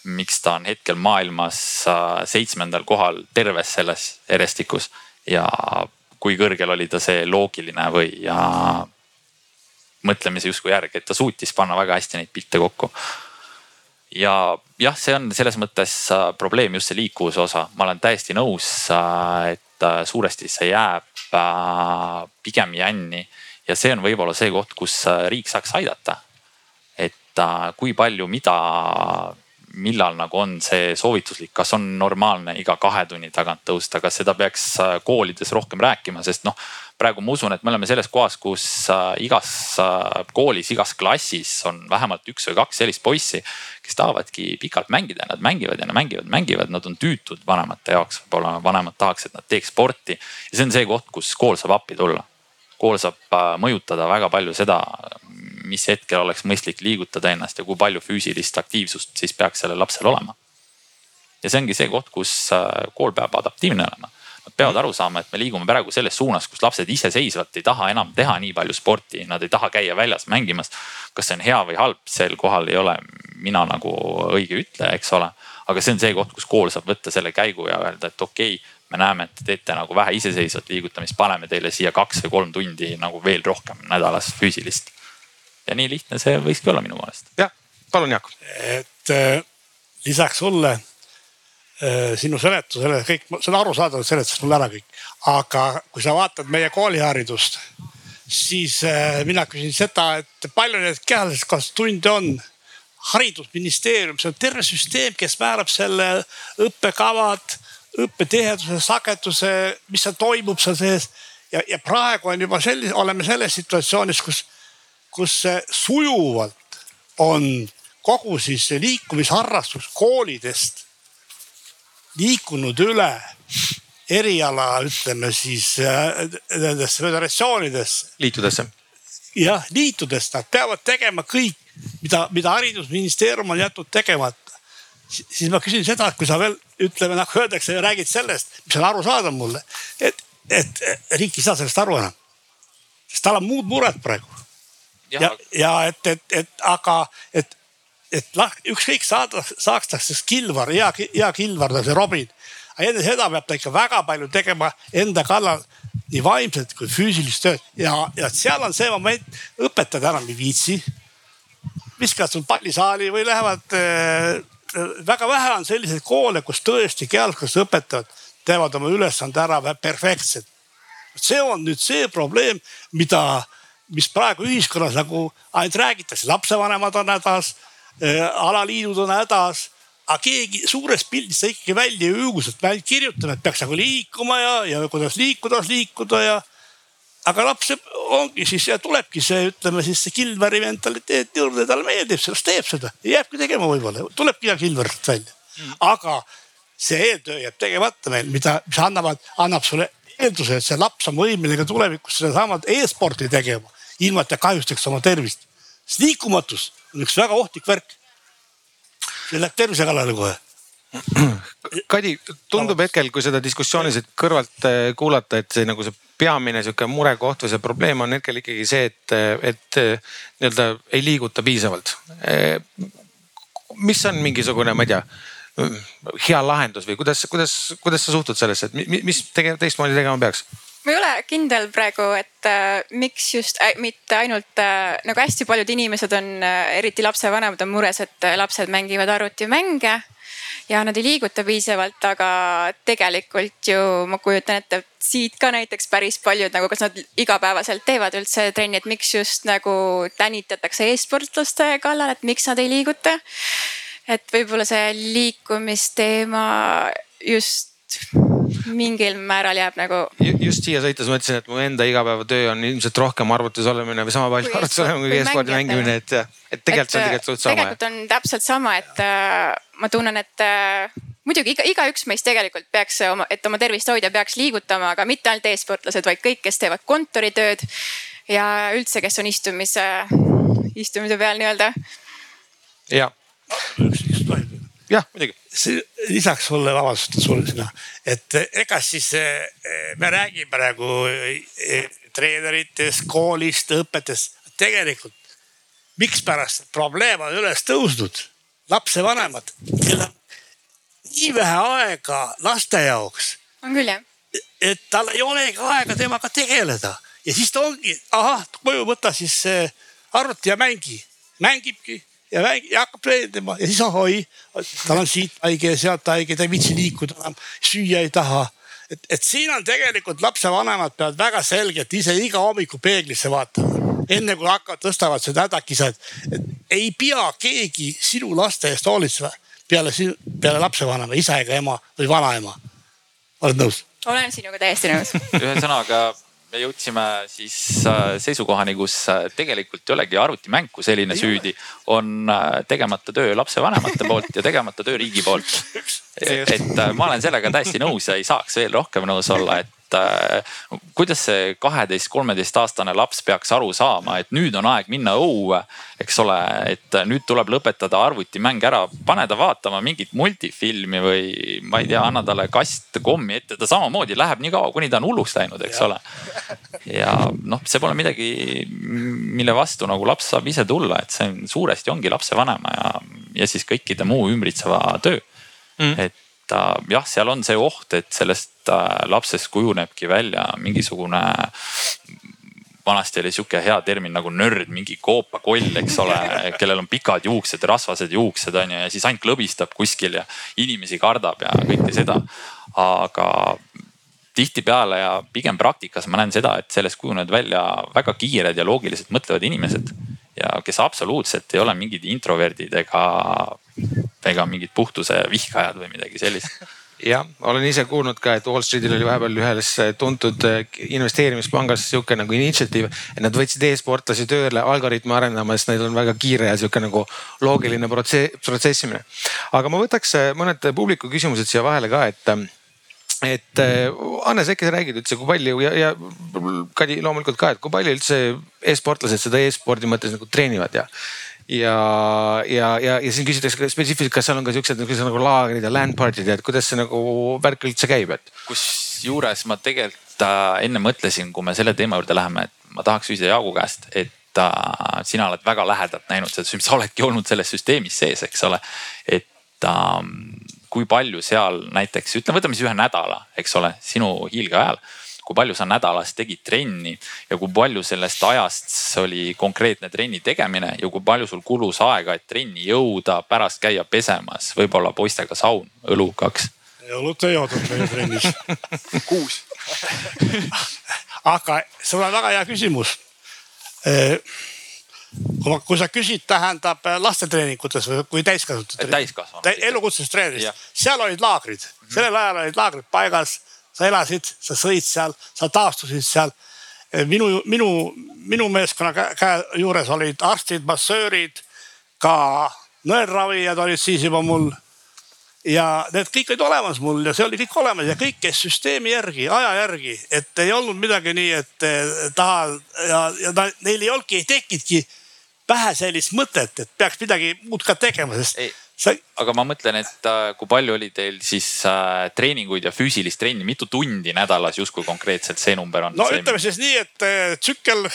miks ta on hetkel maailmas äh, seitsmendal kohal terves selles järjestikus ja kui kõrgel oli ta see loogiline või mõtlemise justkui järg, et ta suutis panna väga hästi neid pilte kokku. Ja jah, see on selles mõttes äh, probleem just see liikuvuse osa, ma olen täiesti nõus, äh, et suuresti see jääb pigem jänni. Ja see on võib-olla see koht, kus riik saaks aidata. et kui palju, mida, millal nagu on see soovituslik, kas on normaalne iga kahe tunni tagant tõusta, kas seda peaks äh, koolides rohkem rääkima, sest noh praegu ma usun, et me oleme selles kohas, kus äh, igas äh, koolis, igas klassis on vähemalt üks või kaks sellist poissi, kes tahavadki pikalt mängida nad mängivad ja nad mängivad, mängivad, nad on tüütud vanemate jaoks, võib-olla vanemad tahaks, et nad teeks sporti. ja see on see koht, kus kool saab appi tulla. kool saab mõjutada väga palju seda, mis hetkel oleks mõistlik liigutada ennast ja kui palju füüsilist aktiivsust siis peaks sellel lapsel olema. ja see ongi see koht, kus kool peab adaptiivne olema Nad peavad aru saama, et me liigume praegu selles suunas, kus lapsed iseseisvalt ei taha enam teha nii palju sporti, nad ei taha käia väljas mängimas. kas see on hea või halb, sel kohal ei ole mina nagu õige ütleja, eks ole. aga see on see koht, kus kool saab võtta selle käigu ja öelda, et okei okay, me näeme, et te teete nagu vähe iseseisvat liigutamist, paneme teile siia kaks või kolm tundi nagu veel rohkem nädalas füüsilist. Ja nii lihtne see võikski olla minu meelest. jah, palun Jaak. et äh, lisaks sulle Äh, sinu seletusele, kõik, see on arusaadav, et seletasid mulle ära kõik. aga kui sa vaatad meie kooliharidust, siis äh, mina küsin seda, et palju neid kehalise kasvatuse tunde on haridusministeerium, see on terve süsteem, kes määrab selle õppekavad, õppetiheduse, sageduse, mis seal toimub seal sees. ja, ja praegu on juba sellise, oleme selles situatsioonis, kus, kus sujuvalt on kogu siis liikumisharrastus koolidest liikunud üle eriala, ütleme siis äh, nendesse föderatsioonidesse. liitudesse. jah, liitudest, nad peavad tegema kõik, mida, mida haridusministeerium on jätnud tegemata. siis ma küsin seda, et kui sa veel ütleme nagu öeldakse, räägid sellest, mis on arusaadav mulle, et, et riik ei saa sellest aru enam. sest tal on muud mured praegu. Ja, ja, et, et, et aga, et et lah, ükskõik saada, tast Kilvar, hea, hea Kilvar, see Robin. aga enne seda peab ta ikka väga palju tegema enda kallal nii vaimset kui füüsilist tööd ja, ja seal on see moment, õpetajad enam ei viitsi. viskavad sul pallisaali või lähevad äh,. väga vähe on selliseid koole, kus tõesti kehalkasvatuse õpetajad teevad oma ülesande ära perfektselt. see on nüüd see probleem, mida, mis praegu ühiskonnas nagu ainult räägitakse, lapsevanemad on hädas Äh, alaliidud on hädas aga keegi suures pildis seda ikkagi välja ei õõgustat, me ainult kirjutame, et peaks nagu liikuma ja, ja kuidas liikuda, liikuda ja. aga laps ongi siis ja tulebki see, ütleme siis see Kilveri mentaliteet juurde, talle meeldib, sellest teeb seda jääbki tegema võib-olla, tulebki ja Kilverist välja mm.. aga see eeltöö jääb tegemata meil, mida, mis annavad, annab sulle eelduse, et see laps on võimeline ka tulevikus sedasama e-sporti tegema, ilma et ta kahjustaks oma tervist. sest liikumatus on üks väga ohtlik värk. see läheb tervise kallale kohe Kadi, tundub hetkel, kui seda diskussiooni siit kõrvalt eh, kuulata, et see nagu see peamine sihuke murekoht või see probleem on hetkel ikkagi see, et, et eh, nii-öelda ei liiguta piisavalt. Eh, mis on mingisugune, ma ei tea, hea lahendus või kuidas, kuidas, kuidas sa suhtud sellesse, et mis tege, teistmoodi tegema peaks? Ma ei ole kindel praegu, et äh, miks just äh,, mitte ainult äh, nagu hästi paljud inimesed on äh,, eriti lapsevanemad on mures, et äh, lapsed mängivad arvutimänge ja nad ei liiguta piisavalt, aga tegelikult ju ma kujutan ette, et siit ka näiteks päris paljud nagu, kas nad igapäevaselt teevad üldse trenni, et miks just nagu tänitatakse e-sportlaste kallal, et miks nad ei liiguta. et võib-olla see liikumisteema just mingil määral jääb nagu. just siia sõites mõtlesin, et mu enda igapäevatöö on ilmselt rohkem arvutis olemine või sama palju arvutis olemine kui e-spordi mängimine, et, et tegelikult see on tegelikult suht sama. tegelikult on täpselt sama, et äh, ma tunnen, et äh, muidugi iga, igaüks meist tegelikult peaks oma, et oma tervist hoida, peaks liigutama, aga mitte ainult e-sportlased, vaid kõik, kes teevad kontoritööd ja üldse, kes on istumise, istumise peal nii-öelda. ja jah, muidugi. lisaks sulle, vabandust sulle sinna, et ega siis eh, me räägime praegu eh, treeneritest, koolist, õpetajast. tegelikult mikspärast probleem on üles tõusnud, lapsevanemad, kellel on nii vähe aega laste jaoks. on küll jah. et tal ei olegi aega temaga tegeleda ja siis ta ongi, ahah, koju võta siis arvuti ja mängi, mängibki ja, ja hakkab treenima ja siis ohoi, tal on siit haige ja sealt haige, ta ei viitsi liikuda enam, süüa ei taha. et, et siin on tegelikult lapsevanemad peavad väga selgelt ise iga hommiku peeglisse vaatama, enne kui hakkavad, tõstavad seda hädakisa, et, et ei pea keegi sinu laste eest hoolitsema peale, peale lapsevanema, isa ega ema või vanaema. oled nõus? olen sinuga täiesti nõus ühesõnaga me jõudsime siis äh, seisukohani, kus äh, tegelikult ei olegi arvutimäng kui selline süüdi, on äh, tegemata töö lapsevanemate poolt ja tegemata töö riigi poolt. et ma olen sellega täiesti nõus ja ei saaks veel rohkem nõus olla, et et äh, kuidas see kaheteist, kolmeteistaastane laps peaks aru saama, et nüüd on aeg minna õue, eks ole, et nüüd tuleb lõpetada arvutimäng ära, pane ta vaatama mingit multifilmi või ma ei tea, anna talle kast kommi ette, ta samamoodi läheb nii kaua, kuni ta on hulluks läinud, eks ja. ole. ja noh, see pole midagi, mille vastu nagu laps saab ise tulla, et see on suuresti ongi lapsevanema ja, ja siis kõikide muu ümbritseva töö mm.. et jah, seal on see oht, et sellest äh, lapsest kujunebki välja mingisugune vanasti oli sihuke hea termin nagu nörd, mingi koopakoll, eks ole, kellel on pikad juuksed, rasvased juuksed on ju ja siis ainult klõbistab kuskil ja inimesi kardab ja kõike seda. aga tihtipeale ja pigem praktikas ma näen seda, et sellest kujunevad välja väga kiired ja loogiliselt mõtlevad inimesed ja kes absoluutselt ei ole mingid introverdid ega, ega mingid puhtuse vihkajad või midagi sellist jah, olen ise kuulnud ka, et Wall Streetil oli vahepeal ühes tuntud eh, investeerimispangas sihuke nagu initsiatiiv, et nad võtsid e-sportlasi tööle algoritme arendama, sest neil on väga kiire ja sihuke nagu loogiline protsess, protsessimine. aga ma võtaks eh, mõned publiku küsimused siia vahele ka, et et Hannes, äkki sa räägid üldse, kui palju ja, ja Kadi loomulikult ka, et kui palju üldse e-sportlased seda e-spordi mõttes nagu treenivad ja ja, ja, ja, ja siin küsitakse spetsiifiliselt, kas seal on ka siuksed nagu laagrid ja land party'd ja et kuidas see nagu värk üldse käib, et. kusjuures ma tegelikult äh, enne mõtlesin, kui me selle teema juurde läheme, et ma tahaks küsida Jaagu käest, et äh, sina oled väga lähedalt näinud seda, sa oledki olnud selles süsteemis sees, eks ole. et äh, kui palju seal näiteks, ütleme, võtame siis ühe nädala, eks ole, sinu hiilge ajal kui palju sa nädalas tegid trenni ja kui palju sellest ajast oli konkreetne trenni tegemine ja kui palju sul kulus aega, et trenni jõuda, pärast käia pesemas, võib-olla poistega saun, õlu kaks? õlut ei joodud meie trennis kuus aga sul on väga hea küsimus kui ma, kui sa küsid, tähendab äh, lastetreeningutes või kui täiskasvanute. täiskasvanute. elukutselisest treenerist, seal olid laagrid mm, -hmm. sellel ajal olid laagrid paigas, sa elasid, sa sõid seal, sa taastusid seal. minu, minu, minu meeskonna käe, juures olid arstid, massöörid, ka nõelravijad olid siis juba mul ja need kõik olid olemas mul ja see oli kõik olemas ja kõik käis süsteemi järgi, aja järgi, et ei olnud midagi nii, et taha ja, ja ta, neil ei olnudki, ei tekkinudki pähe sellist mõtet, et peaks midagi muud ka tegema, sest ei, sa... aga ma mõtlen, et äh, kui palju oli teil siis äh, treeninguid ja füüsilist trenni, mitu tundi nädalas justkui konkreetselt see number on? no see... ütleme siis nii, et äh, tsükkel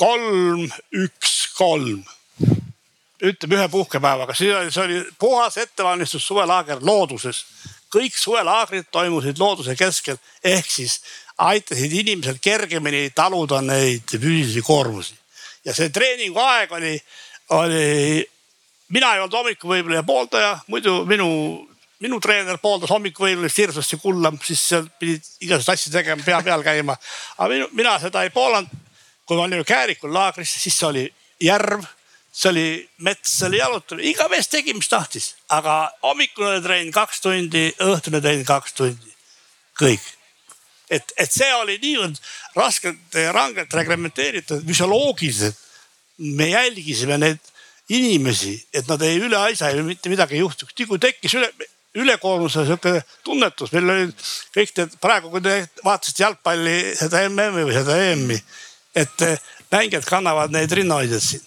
kolm, üks, kolm ütleme ühe puhkepäevaga, see oli, see oli puhas ettevalmistus suvelaager looduses. kõik suvelaagrid toimusid looduse keskel ehk siis aitasid inimesel kergemini taluda neid füüsilisi koormusi. ja see treeninguaeg oli, oli, mina ei olnud hommikuvõimleja pooldaja, muidu minu, minu treener pooldas hommikuvõimlemist hirmsasti kulla, siis seal pidid igasuguseid asju tegema, pea peal käima. aga minu, mina seda ei poolanud. kui me olime Käärikul laagris, siis oli järv see oli mets, see oli jalutamine, iga mees tegi, mis tahtis, aga hommikune trenn kaks tundi, õhtune trenn kaks tundi, kõik. et, et see oli niivõrd raskelt ja rangelt reglementeeritud, füsioloogiliselt. me jälgisime neid inimesi, et nad ei üle asja ja mitte midagi ei juhtuks, kui tekkis üle ülekoormuse sihuke tunnetus, meil olid kõik need praegu, kui te vaatasite jalgpalli seda MM-i või seda EM-i, et mängijad kannavad neid rinnahoidjaid siin.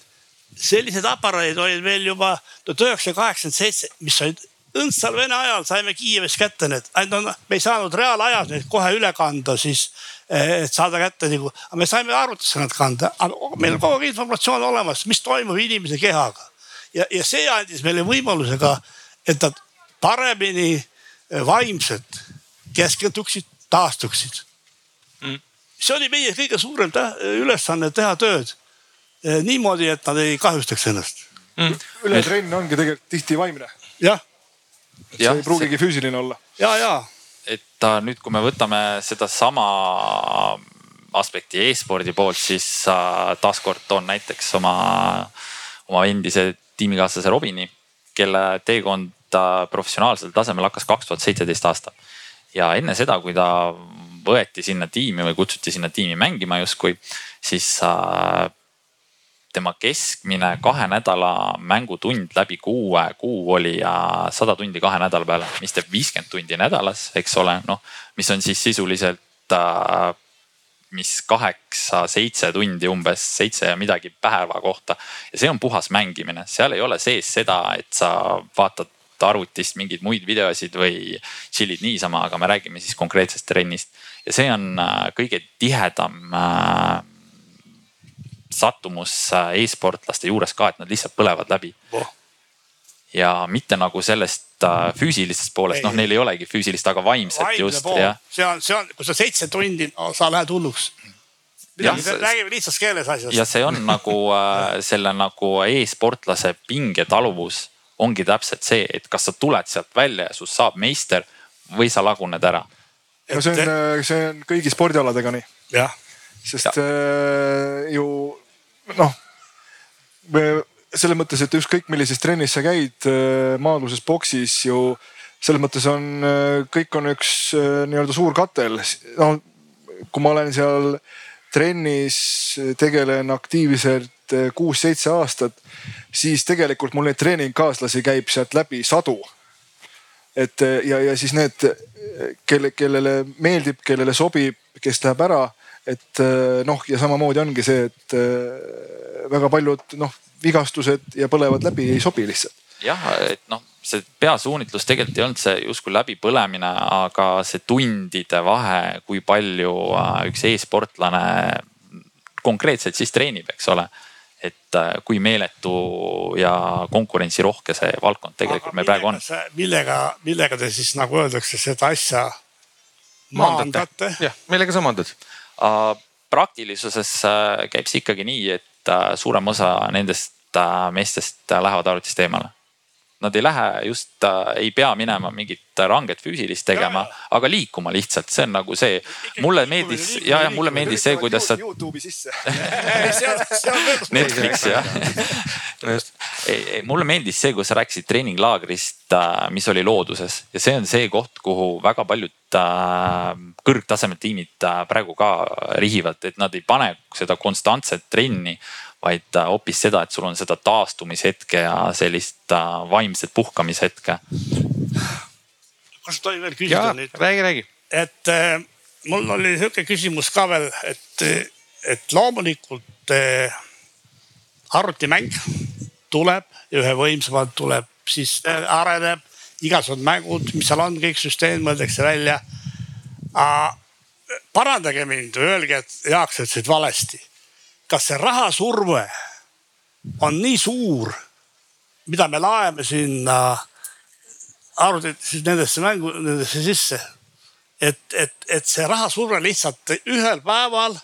Sellised aparaadid olid meil juba tuhat üheksasada kaheksakümmend seitse, mis olid õndsal Vene ajal saime Kiievis kätte need, ainult no, me ei saanud reaalajas neid kohe üle kanda siis, eh, et saada kätte nagu, aga me saime arvutisse nad kanda, aga meil on kogu aeg informatsioon olemas, mis toimub inimese kehaga. ja, ja see andis meile võimaluse ka, et nad paremini eh, vaimselt keskenduksid, taastuksid mm.. see oli meie kõige suurem ülesanne teha tööd Eh, niimoodi, et nad ei kahjustaks ennast mm.. ületrenn ongi tegelikult tihti vaimne. jah. See ei pruugigi see... füüsiline olla. ja, ja. et nüüd, kui me võtame sedasama aspekti e-spordi poolt, siis taaskord toon näiteks oma, oma endise tiimikaaslase Robini, kelle teekond professionaalsel tasemel hakkas kaks tuhat seitseteist aastal. ja enne seda, kui ta võeti sinna tiimi või kutsuti sinna tiimi mängima justkui, siis tema keskmine kahe nädala mängutund läbi kuue kuu oli sada tundi kahe nädala peale, mis teeb viiskümmend tundi nädalas, eks ole, noh, mis on siis sisuliselt äh, mis kaheksa-seitse tundi umbes, seitse ja midagi päeva kohta. ja see on puhas mängimine, seal ei ole sees seda, et sa vaatad arvutist mingeid muid videosid või chill'id niisama, aga me räägime siis konkreetsest trennist. ja see on äh, kõige tihedam äh, sattumus äh, e-sportlaste juures ka, et nad lihtsalt põlevad läbi oh.. ja mitte nagu sellest äh, füüsilisest poolest, noh, neil ei olegi füüsilist, aga vaimset Vaimne just, see on, see on, kui sa seitse tundi no,, sa lähed hulluks. räägime lihtsas keeles asjast. ja see on nagu äh, selle nagu e-sportlase pingetaluvus ongi täpselt see, et kas sa tuled sealt välja ja sust saab meister või sa laguned ära. no see on, see on kõigi spordialadega nii. jah sest ja. äh, ju noh, selles mõttes, et ükskõik millises trennis sa käid äh, maa-aluses boksis ju selles mõttes on, äh, kõik on üks äh, nii-öelda suur katel. no kui ma olen seal trennis, tegelen aktiivselt kuus-seitse aastat, siis tegelikult mul neid treeningkaaslasi käib sealt läbi sadu. et ja, ja siis need, kelle, kellele meeldib, kellele sobib, kes läheb ära et eh, noh, ja samamoodi ongi see, et eh, väga paljud noh, vigastused ja põlevad läbi ei sobi lihtsalt. jah, et noh, see peasuunitlus tegelikult ei olnud see justkui läbipõlemine, aga see tundide vahe, kui palju äh, üks e-sportlane konkreetselt siis treenib, eks ole et äh, kui meeletu ja konkurentsirohke see valdkond tegelikult meil praegu on. millega, millega te siis nagu öeldakse seda asja maandate? jah, millega sa maandad? Praktilisuses äh, käib see ikkagi nii, et äh, suurem osa nendest äh, meestest lähevad arvutist eemale. Nad ei lähe just ei pea minema mingit ranget füüsilist tegema, aga liikuma lihtsalt, see on nagu see. mulle meeldis ja, ja mulle meeldis see, kuidas sa. Youtube'i sisse Netflix jah ei, ei, mulle meeldis see, kus sa rääkisid treeninglaagrist, äh, mis oli looduses ja see on see koht, kuhu väga paljud äh, kõrgtasemel tiimid äh, praegu ka rihivad, et nad ei pane seda konstantset trenni vaid hoopis seda, et sul on seda taastumishetke ja sellist vaimset puhkamishetke kas tohib veel küsida nüüd? räägi, räägi. et äh, mul oli sihuke küsimus ka veel, et, et loomulikult äh, arvutimäng tuleb ja ühe võimsamalt tuleb, siis areneb igasugused mängud, mis seal on, kõik süsteem mõeldakse välja. parandage mind või öelge, et Jaak, sa ütlesid valesti. Kas see rahasurve on nii suur, mida me laeme sinna arvutite siis nendesse mängu, nendesse sisse. et, et, et see rahasurve lihtsalt ühel päeval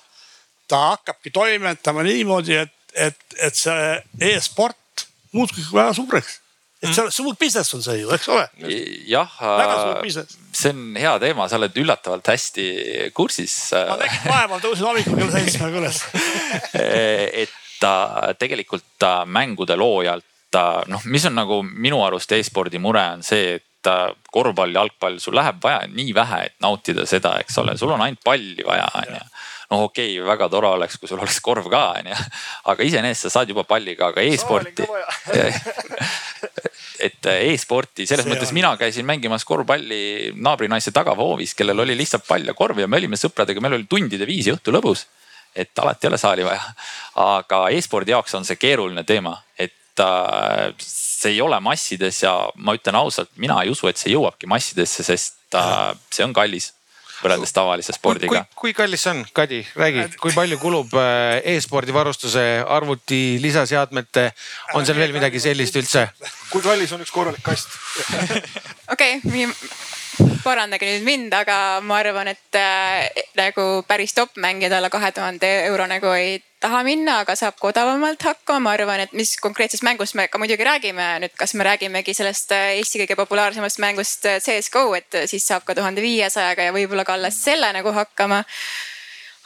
ta hakkabki toimetama niimoodi, et, et, et see e-sport muutubki väga suureks et see on suur business on see ju, eks ole? jah, see on hea teema, sa oled üllatavalt hästi kursis. ma tegin vaeval, tõusin hommikul kell seitsme üles et tegelikult mängude loojalt noh, mis on nagu minu arust e-spordi mure on see, et korvpall, jalgpall, sul läheb vaja nii vähe, et nautida seda, eks ole, sul on ainult palli vaja, onju noh, okei okay,, väga tore oleks, kui sul oleks korv ka, onju. aga iseenesest sa saad juba palliga, aga e-sporti et e-sporti, selles see mõttes on. mina käisin mängimas korvpalli naabrinaise tagahoovis, kellel oli lihtsalt pall ja korv ja me olime sõpradega, meil oli tundide viisi õhtu lõbus. et alati ei ole saali vaja. aga e-spordi jaoks on see keeruline teema, et äh, see ei ole massides ja ma ütlen ausalt, mina ei usu, et see jõuabki massidesse, sest äh, see on kallis võrreldes tavalise spordiga. kui kallis see on, Kadi, räägi, kui palju kulub äh, e-spordi varustuse, arvuti, lisaseadmete, on seal veel midagi sellist üldse? kui kallis on üks korralik kast? okei parandage nüüd mind, aga ma arvan, et äh, nagu päris top mängijad alla kahe tuhande euro nagu ei taha minna, aga saab ka odavamalt hakkama. ma arvan, et mis konkreetsest mängust me ka muidugi räägime nüüd, kas me räägimegi sellest äh, Eesti kõige populaarsemast mängust äh, CS GO, et siis saab ka tuhande viiesajaga ja võib-olla ka alles selle nagu hakkama.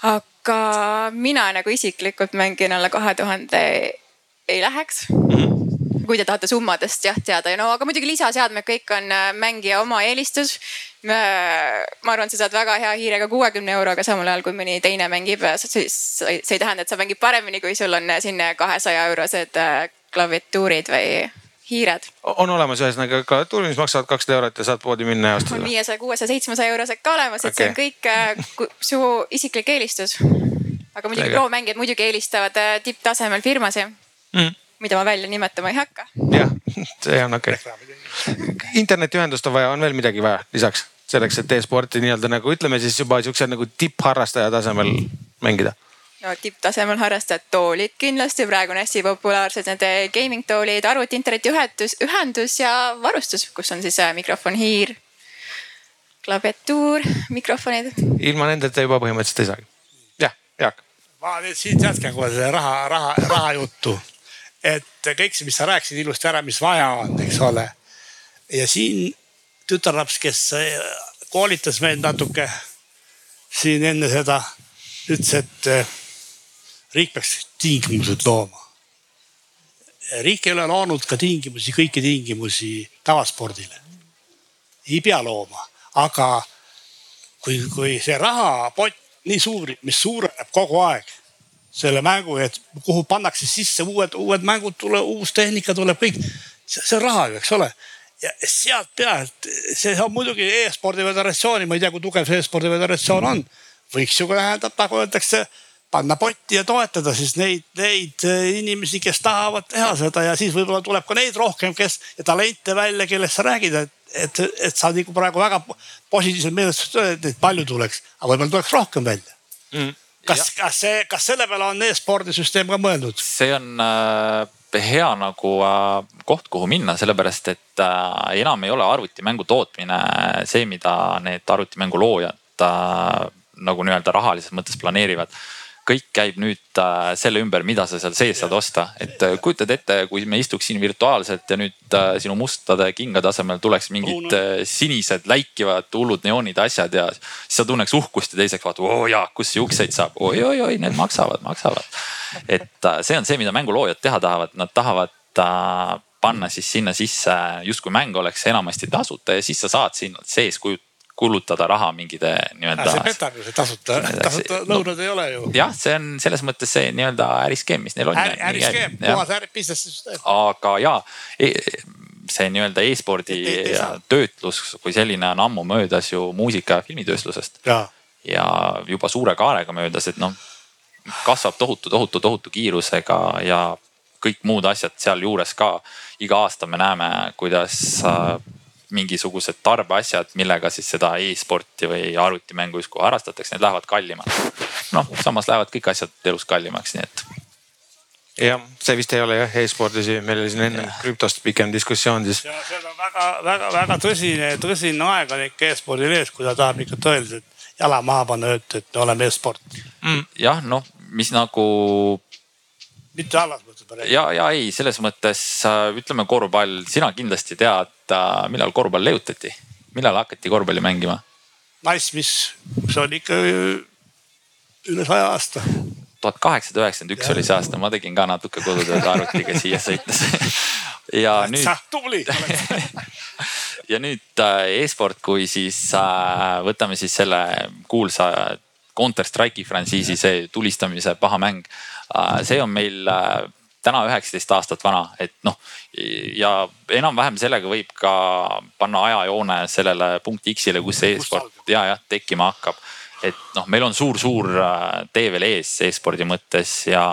aga mina nagu isiklikult mängin alla kahe tuhande ei läheks mm. -hmm kui te tahate summadest jah teada, no aga muidugi lisaseadmed, kõik on äh, mängija oma eelistus. ma arvan, et sa saad väga hea hiirega kuuekümne euroga, samal ajal kui mõni teine mängib, siis see ei tähenda, et sa mängid paremini, kui sul on siin kahesaja eurosed äh, klaviatuurid või hiired. on olemas ühesõnaga klaviatuurid, mis maksavad kakssada eurot ja saad poodi minna ja ostada? on viiesaja, kuuesaja, seitsmesaja eurosed ka olemas, et okay. see on kõik äh, su isiklik eelistus. aga muidugi pro-mängijad muidugi eelistavad tipptasemel firmasid mm mida ma välja nimetama ei hakka. jah, see on okei okay.. internetiühendust on vaja, on veel midagi vaja lisaks selleks, et e-sporti nii-öelda nagu ütleme siis juba siukse nagu tippharrastaja tasemel mängida no tipptasemel harrastajad, toolid kindlasti, praegu on hästi populaarsed need gaming toolid, arvuti, interneti ühendus, ühendus ja varustus, kus on siis äh, mikrofon, hiir, klaviatuur, mikrofonid. ilma nendeta juba põhimõtteliselt ei saagi. jah, Jaak. ma nüüd siit jätkan kohe selle raha, raha, raha juttu et kõik see, mis sa rääkisid ilusti ära, mis vaja on, eks ole. ja siin tütarlaps, kes koolitas meid natuke siin enne seda, ütles, et eh, riik peaks tingimused looma. riik ei ole loonud ka tingimusi, kõiki tingimusi tavaspordile. ei pea looma, aga kui, kui see rahapott nii suur, mis suureneb kogu aeg selle mängu, et kuhu pannakse sisse uued, uued mängud tuleb, uus tehnika tuleb kõik. see on raha ju, eks ole. ja sealt pealt, see on muidugi e-spordi föderatsiooni, ma ei tea, kui tugev see e-spordi föderatsioon on. võiks ju ka tähendab, nagu öeldakse, panna potti ja toetada siis neid, neid eh, inimesi, kes tahavad teha seda ja siis võib-olla tuleb ka neid rohkem, kes ja talente välja, kellest sa räägid, et, et, et sa nagu praegu väga positiivselt meelestatud, et neid palju tuleks, aga võib-olla tuleks rohkem välja mm kas, kas see, kas selle peale on e-spordisüsteem ka mõeldud? see on äh, hea nagu äh, koht, kuhu minna, sellepärast et äh, enam ei ole arvutimängu tootmine see, mida need arvutimängu loojad äh, nagu nii-öelda rahalises mõttes planeerivad. Kõik käib nüüd äh, selle ümber, mida sa seal sees saad osta, et äh, kujutad ette, kui me istuks siin virtuaalselt ja nüüd äh, sinu mustade kingade asemel tuleks mingid äh, sinised läikivad hullud neoonid asjad ja siis sa tunneks uhkust ja teiseks vaatad, oo jaa, kus siukseid saab? Oi,, oi-oi-oi, need maksavad, maksavad. et see on see, mida mänguloojad teha tahavad, nad tahavad panna siis sinna sisse justkui mäng oleks enamasti tasuta ja siis sa saad siin sees kujutada kulutada raha mingide nii-öelda. see petab ju, see tasuta, tasuta lõunad no, ei ole ju. jah, see on selles mõttes see nii-öelda äriskeem, mis neil on. äriskeem, puhas äri, business süsteem. aga ja e, see nii-öelda e-spordi töötlus kui selline on ammu möödas ju muusika ja filmitööstusest. ja juba suure kaarega möödas, et noh kasvab tohutu, tohutu, tohutu kiirusega ja kõik muud asjad sealjuures ka. iga aasta me näeme, kuidas mingisugused tarbeasjad, millega siis seda e-sporti või arvutimängu justkui harrastatakse, need lähevad kallimaks. noh, samas lähevad kõik asjad elus kallimaks, nii et. jah, see vist ei ole jah e-spordis, meil oli siin enne krüptost pikem diskussioon siis. ja see on väga-väga-väga tõsine, tõsine aeg on ikka e-spordil ees, kui ta tahab ikka tõeliselt jala maha panna, öelda, et me oleme e-sport mm.. jah, noh, mis nagu mitte halvas mõttes. ja, ja ei, selles mõttes äh, ütleme korvpall, sina kindlasti tead, äh, millal korvpall leiutati, millal hakati korvpalli mängima? nice, mis, see on ikka üle saja aasta. tuhat kaheksasada üheksakümmend üks oli see aasta, ma tegin ka natuke kodutööd arvutiga siia sõites ja nüüd. tubli ja nüüd äh, e-sport, kui siis võtame siis selle kuulsa Counter Strike'i frantsiisi, see tulistamise paha mäng Äh, see on meil äh, täna üheksateist aastat vana, et noh ja enam-vähem sellega võib ka panna ajajoone sellele punkti X-ile, kus see e-sport ja jah tekkima hakkab. et noh, meil on suur-suur äh, tee veel ees e-spordi mõttes ja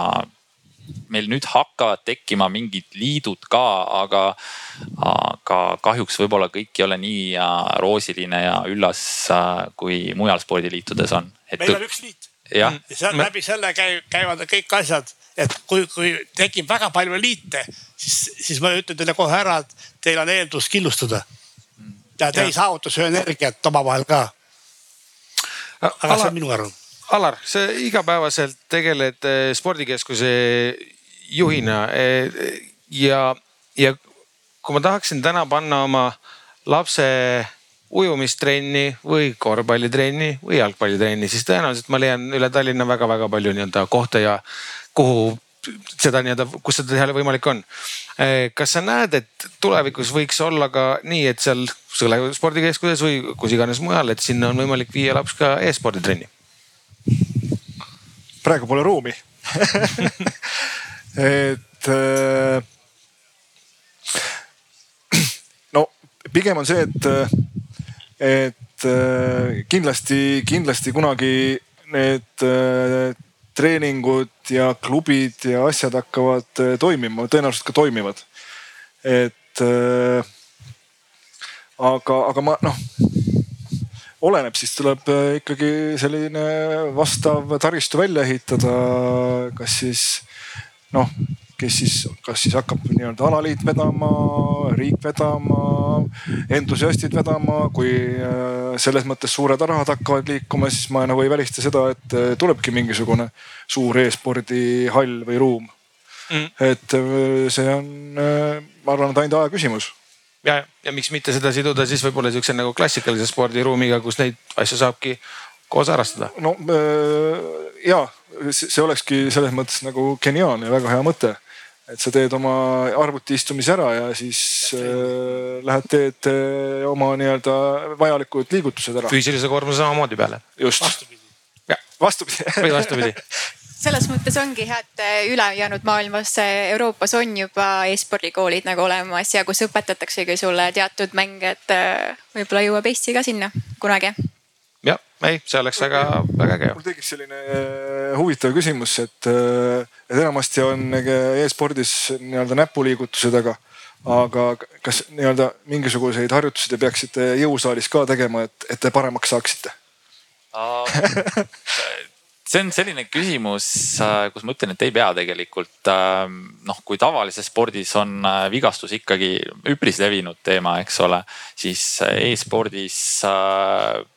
meil nüüd hakkavad tekkima mingid liidud ka, aga, aga kahjuks võib-olla kõik ei ole nii roosiline ja üllas, kui mujal spordiliitudes on. meil on üks liit ja, ja seal läbi selle käi, käivad kõik asjad, et kui, kui tekib väga palju liite, siis, siis ma ütlen teile kohe ära, et teil on eeldus killustuda. ja te ei saavuta sünergiat omavahel ka. aga Alar, see on minu arvamus. Alar, sa igapäevaselt tegeled eh, spordikeskuse juhina eh, ja, ja kui ma tahaksin täna panna oma lapse ujumistrenni või korvpallitrenni või jalgpallitrenni, siis tõenäoliselt ma leian üle Tallinna väga-väga palju nii-öelda kohta ja kuhu seda nii-öelda, kus seda teha võimalik on. Eh, kas sa näed, et tulevikus võiks olla ka nii, et seal Sõle spordikeskuses või kus iganes mujal, et sinna on võimalik viia laps ka e-sporditrenni? praegu pole ruumi et äh, no pigem on see, et et äh, kindlasti, kindlasti kunagi need äh, treeningud ja klubid ja asjad hakkavad äh, toimima, tõenäoliselt ka toimivad. et aga, aga ma noh, oleneb, siis tuleb ikkagi selline vastav taristu välja ehitada, kas siis noh kes siis, kas siis hakkab nii-öelda alaliit vedama, riik vedama, entusiastid vedama, kui äh, selles mõttes suured rahad hakkavad liikuma, siis ma nagu ei välista seda, et äh, tulebki mingisugune suur e-spordihall või ruum. Mm.. et äh, see on, ma arvan, et ainult aja küsimus. Ja, ja miks mitte seda siduda siis võib-olla siukse nagu klassikalise spordiruumiga, kus neid asju saabki koos harrastada. no ja see olekski selles mõttes nagu geniaalne ja väga hea mõte et sa teed oma arvuti istumise ära ja siis äh, lähed teed äh, oma nii-öelda vajalikud liigutused ära. füüsilise koormuse samamoodi peale. just. vastupidi. vastupidi või vastupidi selles mõttes ongi hea, et äh, ülejäänud maailmas, äh, Euroopas on juba e-spordikoolid nagu olemas ja kus õpetataksegi sulle teatud mänge, et äh, võib-olla jõuab Eesti ka sinna kunagi jah, ei, see oleks väga-väga äge. mul tekkis selline huvitav küsimus, et, äh, et enamasti on e-spordis nii-öelda näpuliigutused, aga, aga kas nii-öelda mingisuguseid harjutusi te peaksite jõusaalis ka tegema, et, et te paremaks saaksite see on selline küsimus, äh, kus ma ütlen, et ei pea tegelikult. Ähm, noh, kui tavalises spordis on äh, vigastus ikkagi üpris levinud teema, eks ole, siis äh, e-spordis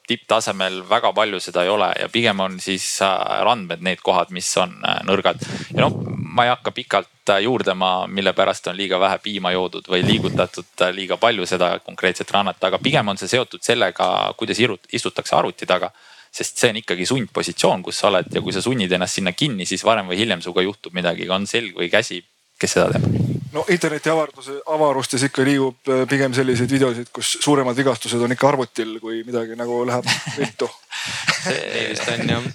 tipptasemel väga palju seda ei ole ja pigem on siis randmed need kohad, mis on nõrgad. ja noh, ma ei hakka pikalt juurdlema, mille pärast on liiga vähe piima joodud või liigutatud liiga palju seda konkreetset rannat, aga pigem on see seotud sellega, kuidas istutakse arvuti taga sest see on ikkagi sundpositsioon, kus sa oled ja kui sa sunnid ennast sinna kinni, siis varem või hiljem sinuga juhtub midagi, on selg või käsi, kes seda teeb? no interneti avarduse, avarustes ikka liigub äh, pigem selliseid videosid, kus suuremad vigastused on ikka arvutil, kui midagi nagu läheb viltu see vist on jah.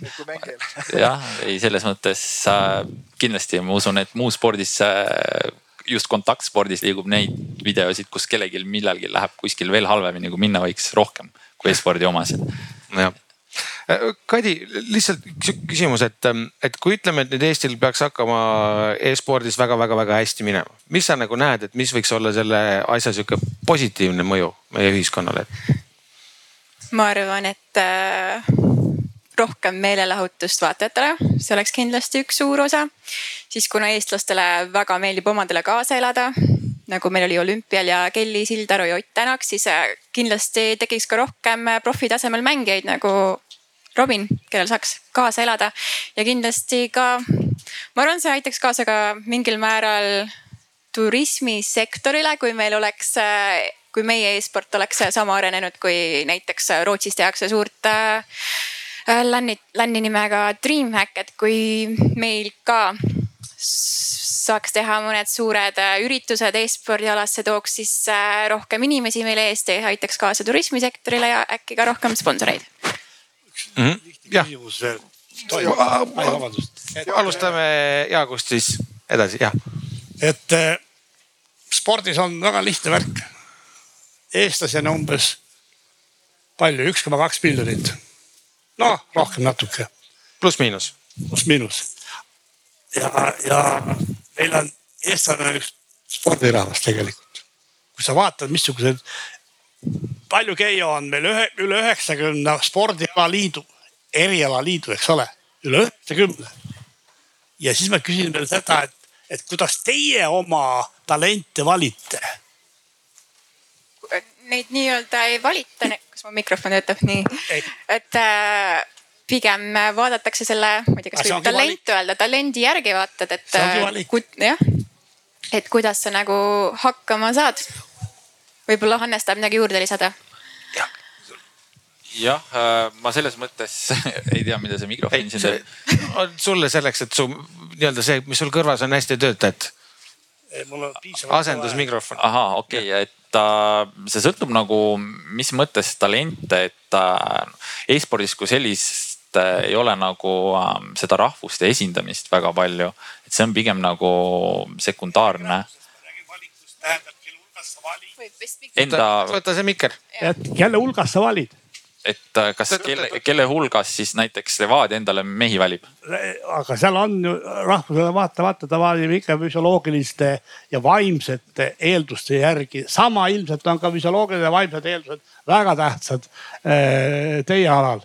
jah, ei selles mõttes kindlasti ma usun, et muus spordis äh, just kontaktspordis liigub neid videosid, kus kellelgi millalgi läheb kuskil veel halvemini, kui minna võiks rohkem kui e-spordi omasid. jah Äh, Kadi, lihtsalt küsimus, et, ähm, et kui ütleme, et nüüd Eestil peaks hakkama e-spordis väga-väga-väga hästi minema, mis sa nagu näed, et mis võiks olla selle asja sihuke positiivne mõju meie ühiskonnale? ma arvan, et äh, rohkem meelelahutust vaatajatele, see oleks kindlasti üks suur osa. siis kuna eestlastele väga meeldib omadele kaasa elada, nagu meil oli olümpial ja Kelly Sildaru ja Ott Tänak, siis äh, kindlasti tekiks ka rohkem profitasemel mängijaid nagu Robin, kellel saaks kaasa elada. Ja kindlasti ka, ma arvan, see aitaks kaasa ka mingil määral turismisektorile, kui meil oleks, kui meie e-sport oleks sama arenenud, kui näiteks Rootsis tehakse suurt äh, länni, länni nimega Dreamhack, et kui meil ka saaks teha mõned suured äh, üritused e-spordialasse, tooks siis äh, rohkem inimesi meile eest ja aitaks kaasa turismisektorile ja äkki ka rohkem sponsoreid mm. -hmm. jah. alustame Jaagust siis edasi, jah. et äh, spordis on väga lihtne värk. eestlasi on umbes palju, üks koma kaks miljonit. noh, rohkem natuke. pluss-miinus. pluss-miinus. ja, ja meil on, eestlane on üks spordirahvas tegelikult. kui sa vaatad, missugused palju Keijo on meil ühe, üle üheksakümne spordialaliidu, erialaliidu, eks ole, üle üheksakümne. ja siis ma küsin veel seda, et, et kuidas teie oma talente valite? Neid nii-öelda ei valita, kas mu mikrofon töötab nii, et äh, pigem vaadatakse selle, ma ei tea, kas võib talent valik. öelda, talendi järgi vaatad, et äh, jah, et kuidas sa nagu hakkama saad võib-olla Hannes tahab midagi juurde lisada? jah, äh, ma selles mõttes ei tea, mida see mikrofon siin teeb. on sulle selleks, et su nii-öelda see, mis sul kõrvas on, hästi ei tööta, et. mul on piisavalt. asendusmikrofon. ahaa, okei okay,, et äh, see sõltub nagu, mis mõttes talente, et äh, e-spordis kui sellist äh, ei ole nagu äh, seda rahvuste esindamist väga palju, et see on pigem nagu sekundaarne enda. võta see mikker. et kelle hulgast sa valid? et äh, kas kelle, kelle hulgas siis näiteks Levadia endale mehi valib? aga seal on ju rahvusele vaata, vaata ta valib ikka füsioloogiliste ja vaimsete eelduste järgi. sama ilmselt on ka füsioloogilised ja vaimsed eeldused väga tähtsad äh, teie alal.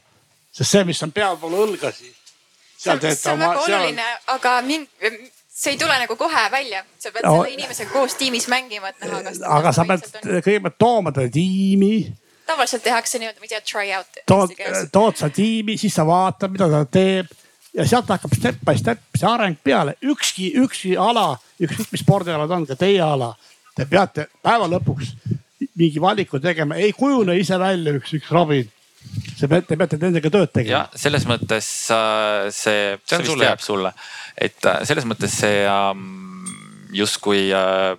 Sest see, mis on pealpool õlgasi. see on väga oluline, aga mingi see ei tule nagu kohe välja, sa pead no, selle inimesega koos tiimis mängima, et näha, kas. aga sa pead kõigepealt tooma ta tiimi. tavaliselt tehakse nii-öelda, ma ei tea, try out. tood, tood sa tiimi, siis sa vaatad, mida ta teeb ja sealt hakkab step by step see areng peale. ükski, ükski ala, ükskõik mis spordialad on, ka teie ala, te peate päeva lõpuks mingi valiku tegema, ei kujune ise välja üks, üks Robin see peate, te peate nendega tööd tegema. jah, selles mõttes äh, see, see vist jääb sulle, et äh, selles mõttes see ähm, justkui äh,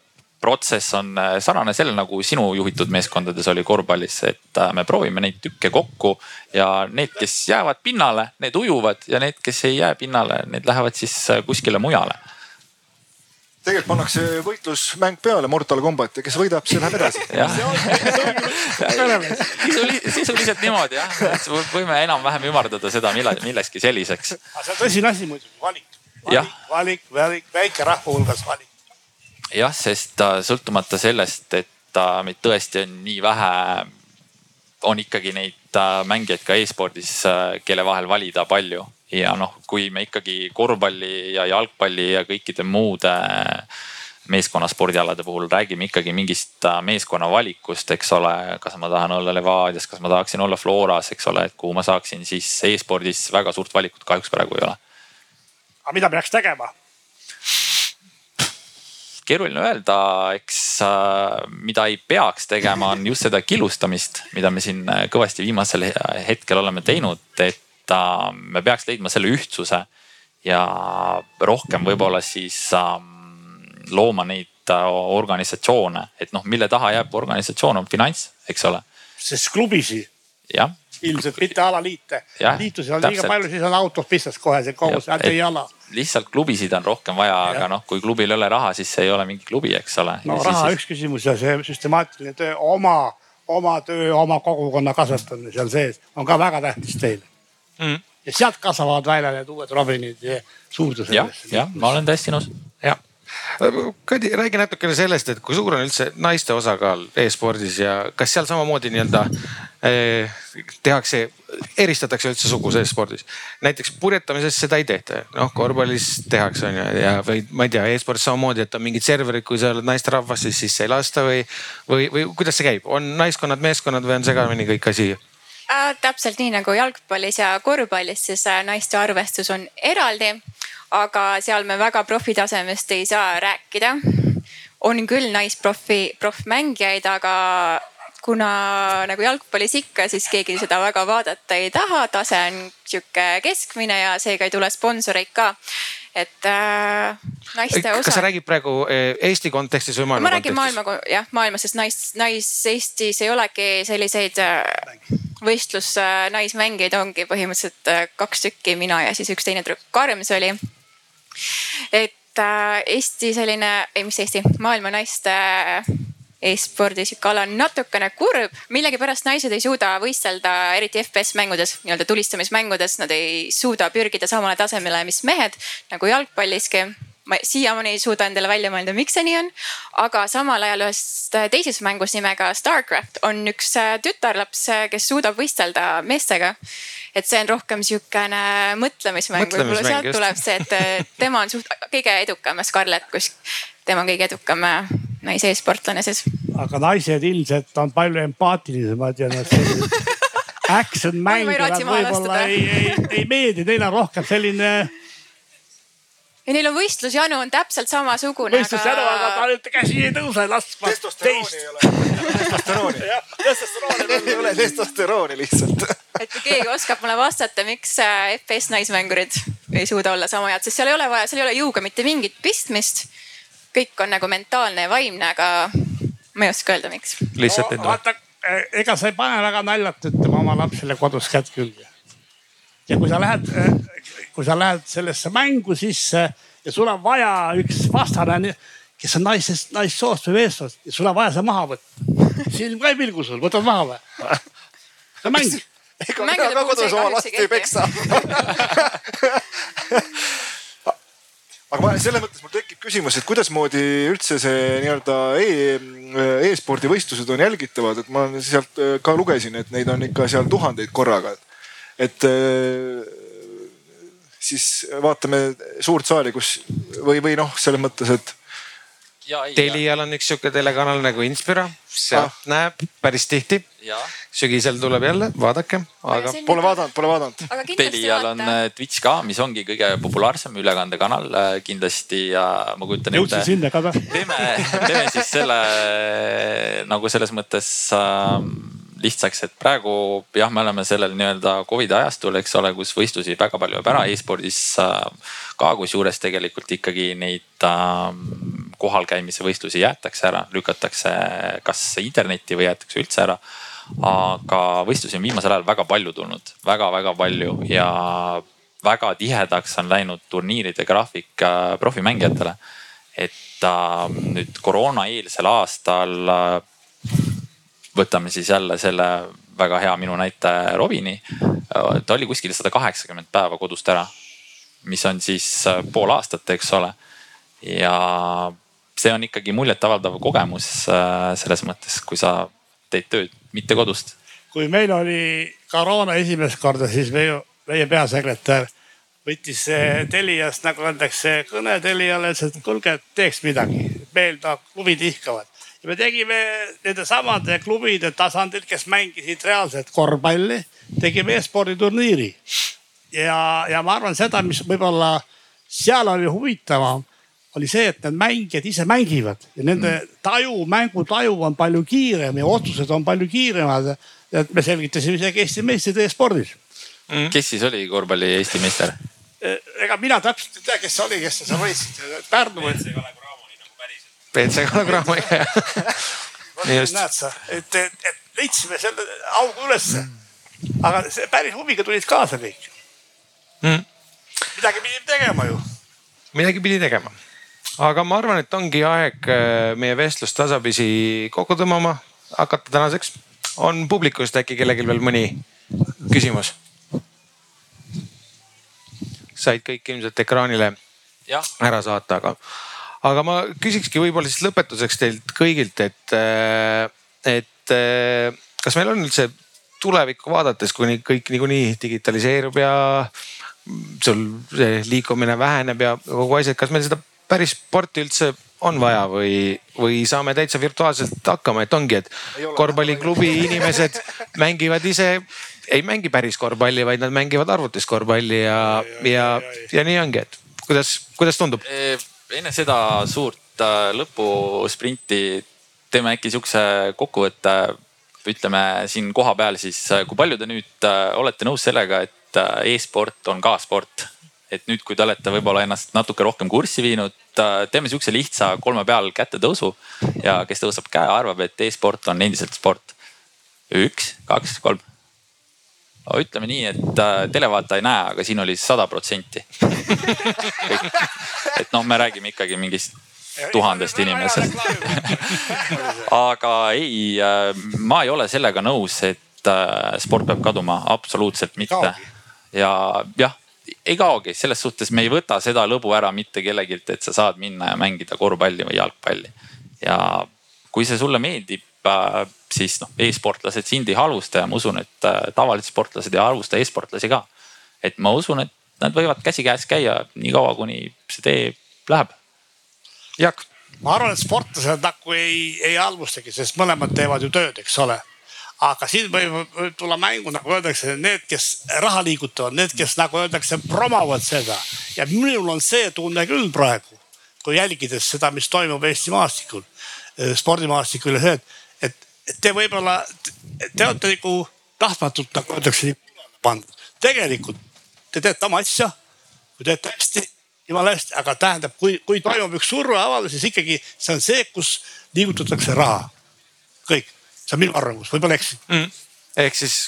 protsess on sarnane sellele, nagu sinu juhitud meeskondades oli korvpallis, et me proovime neid tükke kokku ja need, kes jäävad pinnale, need ujuvad ja need, kes ei jää pinnale, need lähevad siis kuskile mujale tegelikult pannakse võitlusmäng peale Mortal Combat ja kes võidab, see läheb edasi. sisuliselt niimoodi jah, võime enam-vähem ümardada seda millekski selliseks. aga see on tõsine asi muidugi, valik, valik, valik, valik, väike rahva hulgas valik. jah, sest äh, sõltumata sellest, et äh, meid tõesti on nii vähe, on ikkagi neid äh, mängijaid ka e-spordis, kelle vahel valida palju ja noh, kui me ikkagi korvpalli ja jalgpalli ja kõikide muude meeskonnaspordialade puhul räägime ikkagi mingist meeskonna valikust, eks ole. kas ma tahan olla Levadias, kas ma tahaksin olla Floras, eks ole, et kuhu ma saaksin, siis e-spordis väga suurt valikut kahjuks praegu ei ole. aga mida peaks tegema? keeruline öelda, eks äh, mida ei peaks tegema, on just seda killustamist, mida me siin äh, kõvasti viimasel hetkel oleme teinud, et äh, me peaks leidma selle ühtsuse ja rohkem võib-olla siis ähm, looma neid organisatsioone, et noh, mille taha jääb organisatsioon on finants, eks ole. sest klubisid. jah ilmselt mitte alaliite. liitusid on liiga palju, siis on of business kohe see kogu see teie ala. lihtsalt klubisid on rohkem vaja, aga noh, kui klubil ei ole raha, siis see ei ole mingi klubi, eks ole. no ja raha siis... üks küsimus ja see süstemaatiline töö, oma, oma töö, oma kogukonna kasvatamine seal sees on ka väga tähtis teile mm.. ja sealt kasvavad välja need uued Robinid ja suurdused. jah, jah, ma olen täiesti nõus. jah Kadi, räägi natukene sellest, et kui suur on üldse naiste osakaal e-spordis ja kas seal samamoodi nii-öelda eh, tehakse, eristatakse üldse sugu e-spordis? näiteks purjetamises seda ei tehta, noh korvpallis tehakse on ju ja, või ma ei tea e, e-spordis samamoodi, et on mingid serverid, kui sa oled naisterahvas, siis sisse ei lasta või, või, või kuidas see käib, on naiskonnad, meeskonnad või on segamini kõik asi? Äh, täpselt nii nagu jalgpallis ja korvpallis, siis äh, naiste arvestus on eraldi aga seal me väga profitasemest ei saa rääkida. on küll naisprofi, proffmängijaid, aga kuna nagu jalgpallis ikka, siis keegi seda väga vaadata ei taha, tase on sihuke keskmine ja seega ei tule sponsoreid ka. Et äh, naiste osa. kas sa räägid praegu äh, Eesti kontekstis või maailma ma kontekstis? ma räägin maailma, jah maailmas, sest nais, nais Eestis ei olegi selliseid äh, võistlus äh, naismängijaid ongi põhimõtteliselt kaks tükki, mina ja siis üks teine tüdruk, Karms oli et äh, Eesti selline, ei mis Eesti, maailma naiste e-spordi sihuke ala on natukene kurb, millegipärast naised ei suuda võistelda, eriti FPS mängudes, nii-öelda tulistamismängudes, nad ei suuda pürgida samale tasemele, mis mehed nagu jalgpalliski. Ma siiamaani ei suuda endale välja mõelda, miks see nii on. aga samal ajal ühes teises mängus nimega Starcraft on üks tütarlaps, kes suudab võistelda meestega. Et see on rohkem sihukene mõtlemismäng, võib-olla sealt tuleb see, et tema on suht kõige edukam, Scarlett, kus tema on kõige edukam äh, naiseesportlane siis. aga naised ilmselt on palju empaatilisemad ja nad action mänge nad võib-olla ei, ei, ei meeldi, neil on rohkem selline ja neil on võistlusjanu on täpselt samasugune. võistlusjanu aga..., aga ta nüüd käsi ei tõuse laskma. testosterooni ei ole. testosterooni. jah, testosterooni ei ole testosterooni lihtsalt et kui keegi oskab mulle vastata, miks äh, FPS naismängurid ei suuda olla sama head, sest seal ei ole vaja, seal ei ole jõuga mitte mingit pistmist. Kõik on nagu mentaalne ja vaimne, aga ma ei oska öelda, miks. lihtsalt ei tule. vaata, e, ega sa ei pane väga naljalt ütlema oma lapsele kodus kätt külge. ja kui sa lähed, e, kui sa lähed sellesse mängu sisse ja sul on vaja üks vastane, kes on naisest, naissoost või meessoost ja sul on vaja see maha võtta. silm ka ei pilgu sul, võtad maha või? see on mäng ega mina ka kodus oma last ei peksa aga ma selles mõttes mul tekib küsimus, et kuidasmoodi üldse see nii-öelda e, e-spordi võistlused on jälgitavad, et ma sealt äh, ka lugesin, et neid on ikka seal tuhandeid korraga. et äh, siis vaatame suurt saali, kus või, või noh, selles mõttes, et Telial on üks sihuke telekanal nagu Inspira, sealt ah. näeb päris tihti. sügisel tuleb jälle, vaadake, aga. Pole vaadanud, pole vaadanud. Telial on äh, Twitch ka, mis ongi kõige populaarsem ülekandekanal äh, kindlasti ja ma kujutan ette. jõudsin sinna ka või? teeme, teeme siis selle nagu selles mõttes äh, lihtsaks, et praegu jah, me oleme sellel nii-öelda Covidi ajastul, eks ole, kus võistlusi väga palju jääb ära e-spordis äh, ka, kusjuures tegelikult ikkagi neid äh, kohalkäimise võistlusi jäetakse ära, lükatakse kas internetti või jäetakse üldse ära. aga võistlusi on viimasel ajal väga palju tulnud väga,, väga-väga palju ja väga tihedaks on läinud turniiride graafik äh, profimängijatele. et äh, nüüd koroonaeelsel aastal äh, võtame siis jälle selle väga hea minu näite Robini. ta oli kuskil sada kaheksakümmend päeva kodust ära, mis on siis pool aastat, eks ole. ja see on ikkagi muljetavaldav kogemus selles mõttes, kui sa teed tööd mitte kodust kui meil oli koroona esimest korda, siis meie, meie peasekretär võttis Teliast nagu öeldakse kõne Teliale, ütles, et kuulge, teeks midagi, meil ta klubid ihkavad. Ja me tegime nende samade klubide tasandil, kes mängisid reaalset korvpalli, tegime e-sporditurniiri. ja, ja ma arvan seda, mis võib-olla seal oli huvitavam oli see, et need mängijad ise mängivad ja nende mm. taju, mängutaju on palju kiirem ja otsused on palju kiiremad. et me selgitasime isegi Eesti meistrid e-spordis mm.. kes siis oli korvpalli Eesti meister? Eh, ega mina täpselt ei tea, kes see oli, kes sa võitsid, Pärnu või? BC Kalev Cramo jah. nii just. näed sa, et, et, et leidsime selle augu ülesse. aga see päris huviga tulid kaasa kõik mm.. midagi pidi tegema ju. midagi pidi tegema, aga ma arvan, et ongi aeg äh, meie vestlust tasapisi kokku tõmbama, hakata tänaseks. on publikust äkki kellelgi veel mõni küsimus? said kõik ilmselt ekraanile ja. ära saata, aga, aga ma küsikski võib-olla siis lõpetuseks teilt kõigilt, et, äh, et äh, kas meil on üldse tulevikku vaadates, kuni kõik niikuinii digitaliseerub ja sul see liikumine väheneb ja kogu asi, et kas meil seda päris sporti üldse on vaja või, või saame täitsa virtuaalselt hakkama, et ongi, et korvpalliklubi inimesed mängivad ise ei mängi päris korvpalli, vaid nad mängivad arvutis korvpalli ja, ja, ja, ja, ja nii ongi, et kuidas, kuidas tundub? Enne seda suurt äh, lõpusprinti teeme äkki sihukese kokkuvõtte, ütleme siin kohapeal siis, äh, kui palju te nüüd äh, olete nõus sellega, et e-sport on ka sport? et nüüd, kui te olete võib-olla ennast natuke rohkem kurssi viinud, teeme sihukese lihtsa kolme peal kätetõusu ja kes tõuseb käe, arvab, et e-sport on endiselt sport. üks, kaks, kolm ütleme nii, et äh, televaataja ei näe, aga siin oli sada protsenti. et noh, me räägime ikkagi mingist tuhandest inimesest aga ei, äh, ma ei ole sellega nõus, et äh, sport peab kaduma, absoluutselt mitte. ja jah, ei kaogi, selles suhtes me ei võta seda lõbu ära mitte kellegilt, et sa saad minna ja mängida korvpalli või jalgpalli. ja kui see sulle meeldib siis noh, e-sportlased sind ei halvusta ja ma usun, et äh, tavalised sportlased ei halvusta e-sportlasi ka. et ma usun, et nad võivad käsikäes käia nii kaua, kuni see tee läheb. Jaak. ma arvan, et sportlased nagu ei, ei halvustagi, sest mõlemad teevad ju tööd, eks ole aga siin võib tulla mängu, nagu öeldakse, need, kes raha liigutavad, need, kes nagu öeldakse, promovad seda ja minul on see tunne küll praegu, kui jälgides seda, mis toimub Eesti maastikul, spordimaastikul ja see, et te võib-olla, te olete nagu tahtmatult nagu öeldakse pandud. tegelikult te teete oma asja, kui teete hästi, jumala hästi, aga tähendab, kui, kui toimub üks surveavaldus, siis ikkagi see on see, kus liigutatakse raha. kõik, see on minu arvamus, võib-olla eksin mm.. ehk siis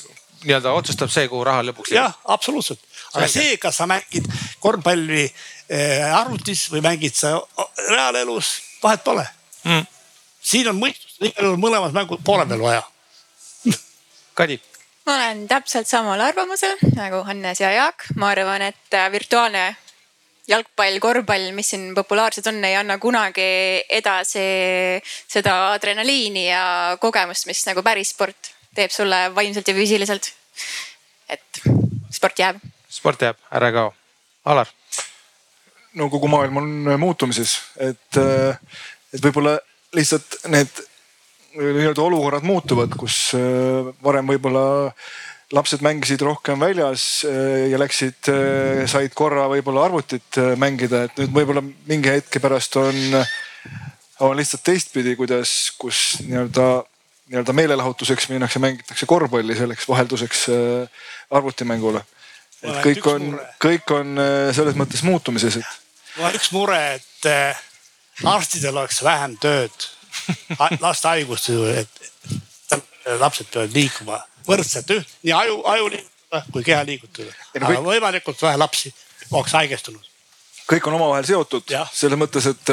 nii-öelda otsustab see, kuhu raha lõpuks läheb. jah, absoluutselt, aga Selge. see, kas sa mängid korvpalli eh, arvutis või mängid sa reaalelus, vahet pole mm siin on mõistust igal juhul mõlemas mängu poole peal vaja Kadi. ma olen täpselt samal arvamusel nagu Hannes ja Jaak, ma arvan, et äh, virtuaalne jalgpall, korvpall, mis siin populaarsed on, ei anna kunagi edasi seda adrenaliini ja kogemust, mis nagu päris sport teeb sulle vaimselt ja füüsiliselt. et sport jääb. sport jääb, ära kao. Alar. no kogu maailm on muutumises, et, äh, et võib-olla lihtsalt need nii-öelda olukorrad muutuvad, kus äh, varem võib-olla lapsed mängisid rohkem väljas äh, ja läksid, äh, said korra võib-olla arvutit mängida, et nüüd võib-olla mingi hetke pärast on, on lihtsalt teistpidi, kuidas, kus nii-öelda, nii-öelda meelelahutuseks minnakse, mängitakse korvpalli selleks vahelduseks arvutimängule. et kõik on, kõik on selles mõttes muutumises, et. mul on üks mure, et arstidel oleks vähem tööd laste haiguste juurde, et lapsed peavad liikuma võrdselt üht, nii aju, aju liigutada kui keha liigutada. aga võimalikult vähe lapsi oleks haigestunud. kõik on omavahel seotud selles mõttes, et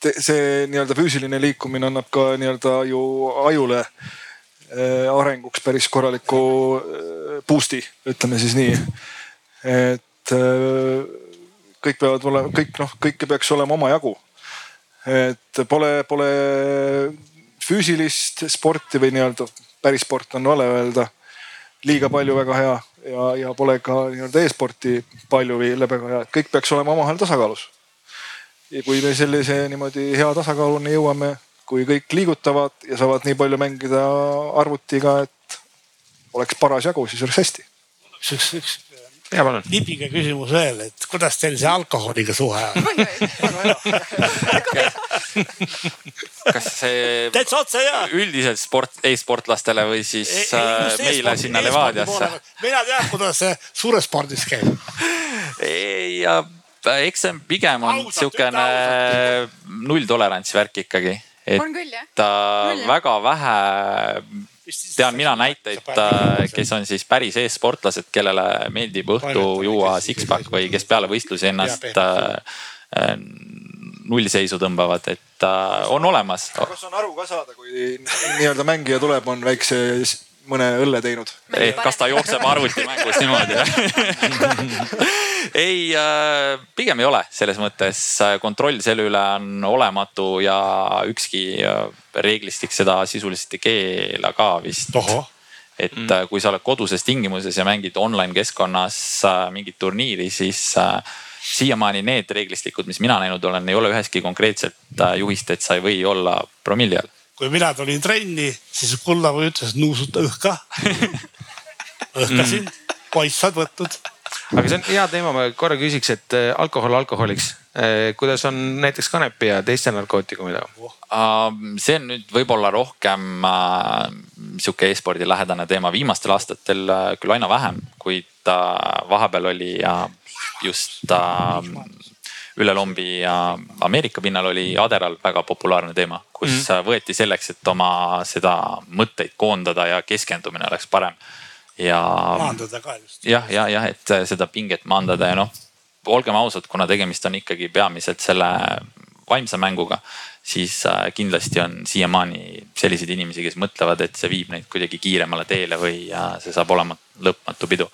te, see nii-öelda füüsiline liikumine annab ka nii-öelda ju ajule äh, arenguks päris korraliku äh, boost'i, ütleme siis nii. et kõik peavad olema, kõik noh, kõike peaks olema omajagu et pole, pole füüsilist sporti või nii-öelda päris sport on vale öelda. liiga palju väga hea ja, ja pole ka nii-öelda e-sporti palju või väga hea, et kõik peaks olema omavahel tasakaalus. ja kui me sellise niimoodi hea tasakaaluni jõuame, kui kõik liigutavad ja saavad nii palju mängida arvutiga, et oleks parasjagu, siis oleks hästi. üks, üks nipige küsimus veel, et kuidas teil see alkoholiga suhe on? kas see täitsa otse ja. üldiselt sport e, e-sportlastele või siis ei, ei, meile e sinna Levadiasse? mina tean, kuidas see suures spordis käib. ei, ja eks see pigem on siukene nulltolerantsi värk ikkagi. et ta väga vähe tean mina näiteid, kes on siis päris e-sportlased, kellele meeldib õhtu juua six-pack või kes peale võistlusi ennast äh, nullseisu tõmbavad, et äh, on olemas. kas on aru ka saada, kui nii-öelda mängija tuleb, on väikse mõne õlle teinud. kas ta jookseb arvutimängus niimoodi ei, äh, pigem ei ole selles mõttes, äh, kontroll selle üle on olematu ja ükski äh, reeglistik seda sisuliselt ei keela ka vist. et mm. kui sa oled koduses tingimuses ja mängid online keskkonnas mingit turniiri, siis siiamaani need reeglistikud, mis mina näinud olen, ei ole üheski konkreetselt juhist, et sa ei või olla promilli all kui mina tulin trenni, siis Kullamäe ütles, nuusuta õhka õhkasin mm., poiss saad võtnud. aga see on hea teema, ma korra küsiks, et äh, alkohol alkoholiks. Äh, kuidas on näiteks kanepi ja teiste narkootikumidega oh.? see on nüüd võib-olla rohkem äh, sihuke e-spordi lähedane teema, viimastel aastatel küll aina vähem, kuid vahepeal oli just üle lombi ja Ameerika pinnal oli Aderal väga populaarne teema, kus mm. võeti selleks, et oma seda mõtteid koondada ja keskendumine oleks parem. ja. maandada ka just. jah, ja, jah, et seda pinget maandada ja noh, olgem ausad, kuna tegemist on ikkagi peamiselt selle vaimse mänguga, siis äh, kindlasti on siiamaani selliseid inimesi, kes mõtlevad, et see viib neid kuidagi kiiremale teele või see saab olema lõpmatu pidu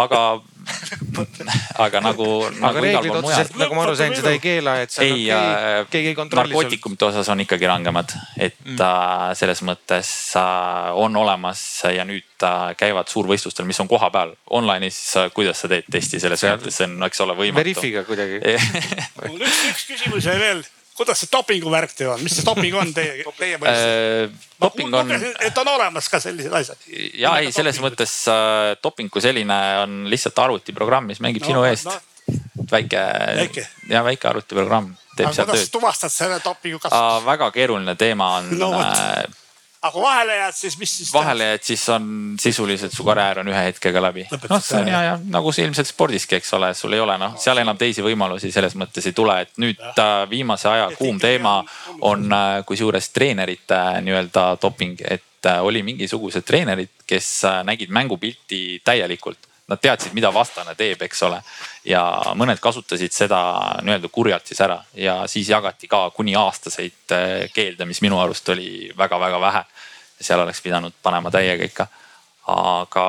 aga aga nagu. aga nagu reeglid otseselt, nagu ma aru sain, seda ei keela, et. ei okay,, keegi ei kontrolli. narkootikumite osas on ikkagi rangemad, et mm. äh, selles mõttes äh, on olemas ja nüüd äh, käivad suurvõistlustel, mis on kohapeal. Online'is äh,, kuidas sa teed testi selles mõttes, see on, eks ole, võimatu. Veriffiga kuidagi mul üks, üks küsimus jäi veel kuidas see dopingu värk teil on, mis see doping on teie, teie mõistes äh,? doping on. et on olemas ka sellised asjad. ja ei, selles mõttes äh, doping kui selline on lihtsalt arvutiprogramm, mis mängib no, sinu eest no.. väike, väike., ja väike arvutiprogramm teeb seal tööd. kuidas tuvastad selle dopingu kasutust? väga keeruline teema on no, äh, aga kui vahele jääd, siis mis siis? vahele jääd, siis on sisuliselt su karjäär on ühe hetkega läbi. noh, see on ja, ja nagu see ilmselt spordiski, eks ole, sul ei ole noh, seal enam teisi võimalusi selles mõttes ei tule, et nüüd äh, viimase aja kuum teema on äh, kusjuures treenerite nii-öelda doping, et äh, oli mingisugused treenerid, kes nägid mängupilti täielikult nad teadsid, mida vastane teeb, eks ole. ja mõned kasutasid seda nii-öelda kurjalt siis ära ja siis jagati ka kuni aastaseid keelde, mis minu arust oli väga-väga vähe seal oleks pidanud panema täiega ikka. aga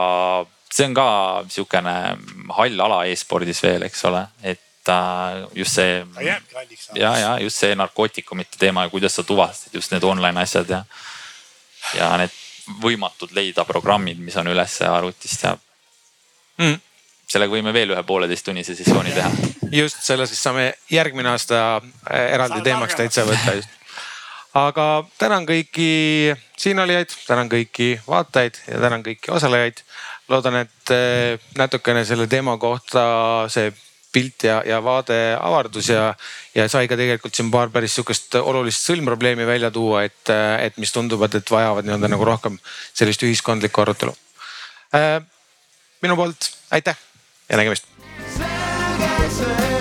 see on ka sihukene hall ala e-spordis veel, eks ole, et äh, just see. ja, ja just see narkootikumite teema ja kuidas sa tuvastad just need online asjad ja, ja need võimatud leida programmid, mis on ülesse arvutist ja mm. sellega võime veel ühe pooleteisttunnise sessiooni teha. just, selle siis saame järgmine aasta äh, eraldi teemaks täitsa võtta just aga tänan kõiki siinolijaid, tänan kõiki vaatajaid ja tänan kõiki osalejaid. loodan, et eh, natukene selle teema kohta see pilt ja, ja vaade avardus ja, ja sai ka tegelikult siin paar päris sihukest olulist sõlmprobleemi välja tuua, et, et mis tunduvad, et vajavad nii-öelda nagu rohkem sellist ühiskondlikku arutelu. Eh, minu poolt aitäh ja nägemist. selge see.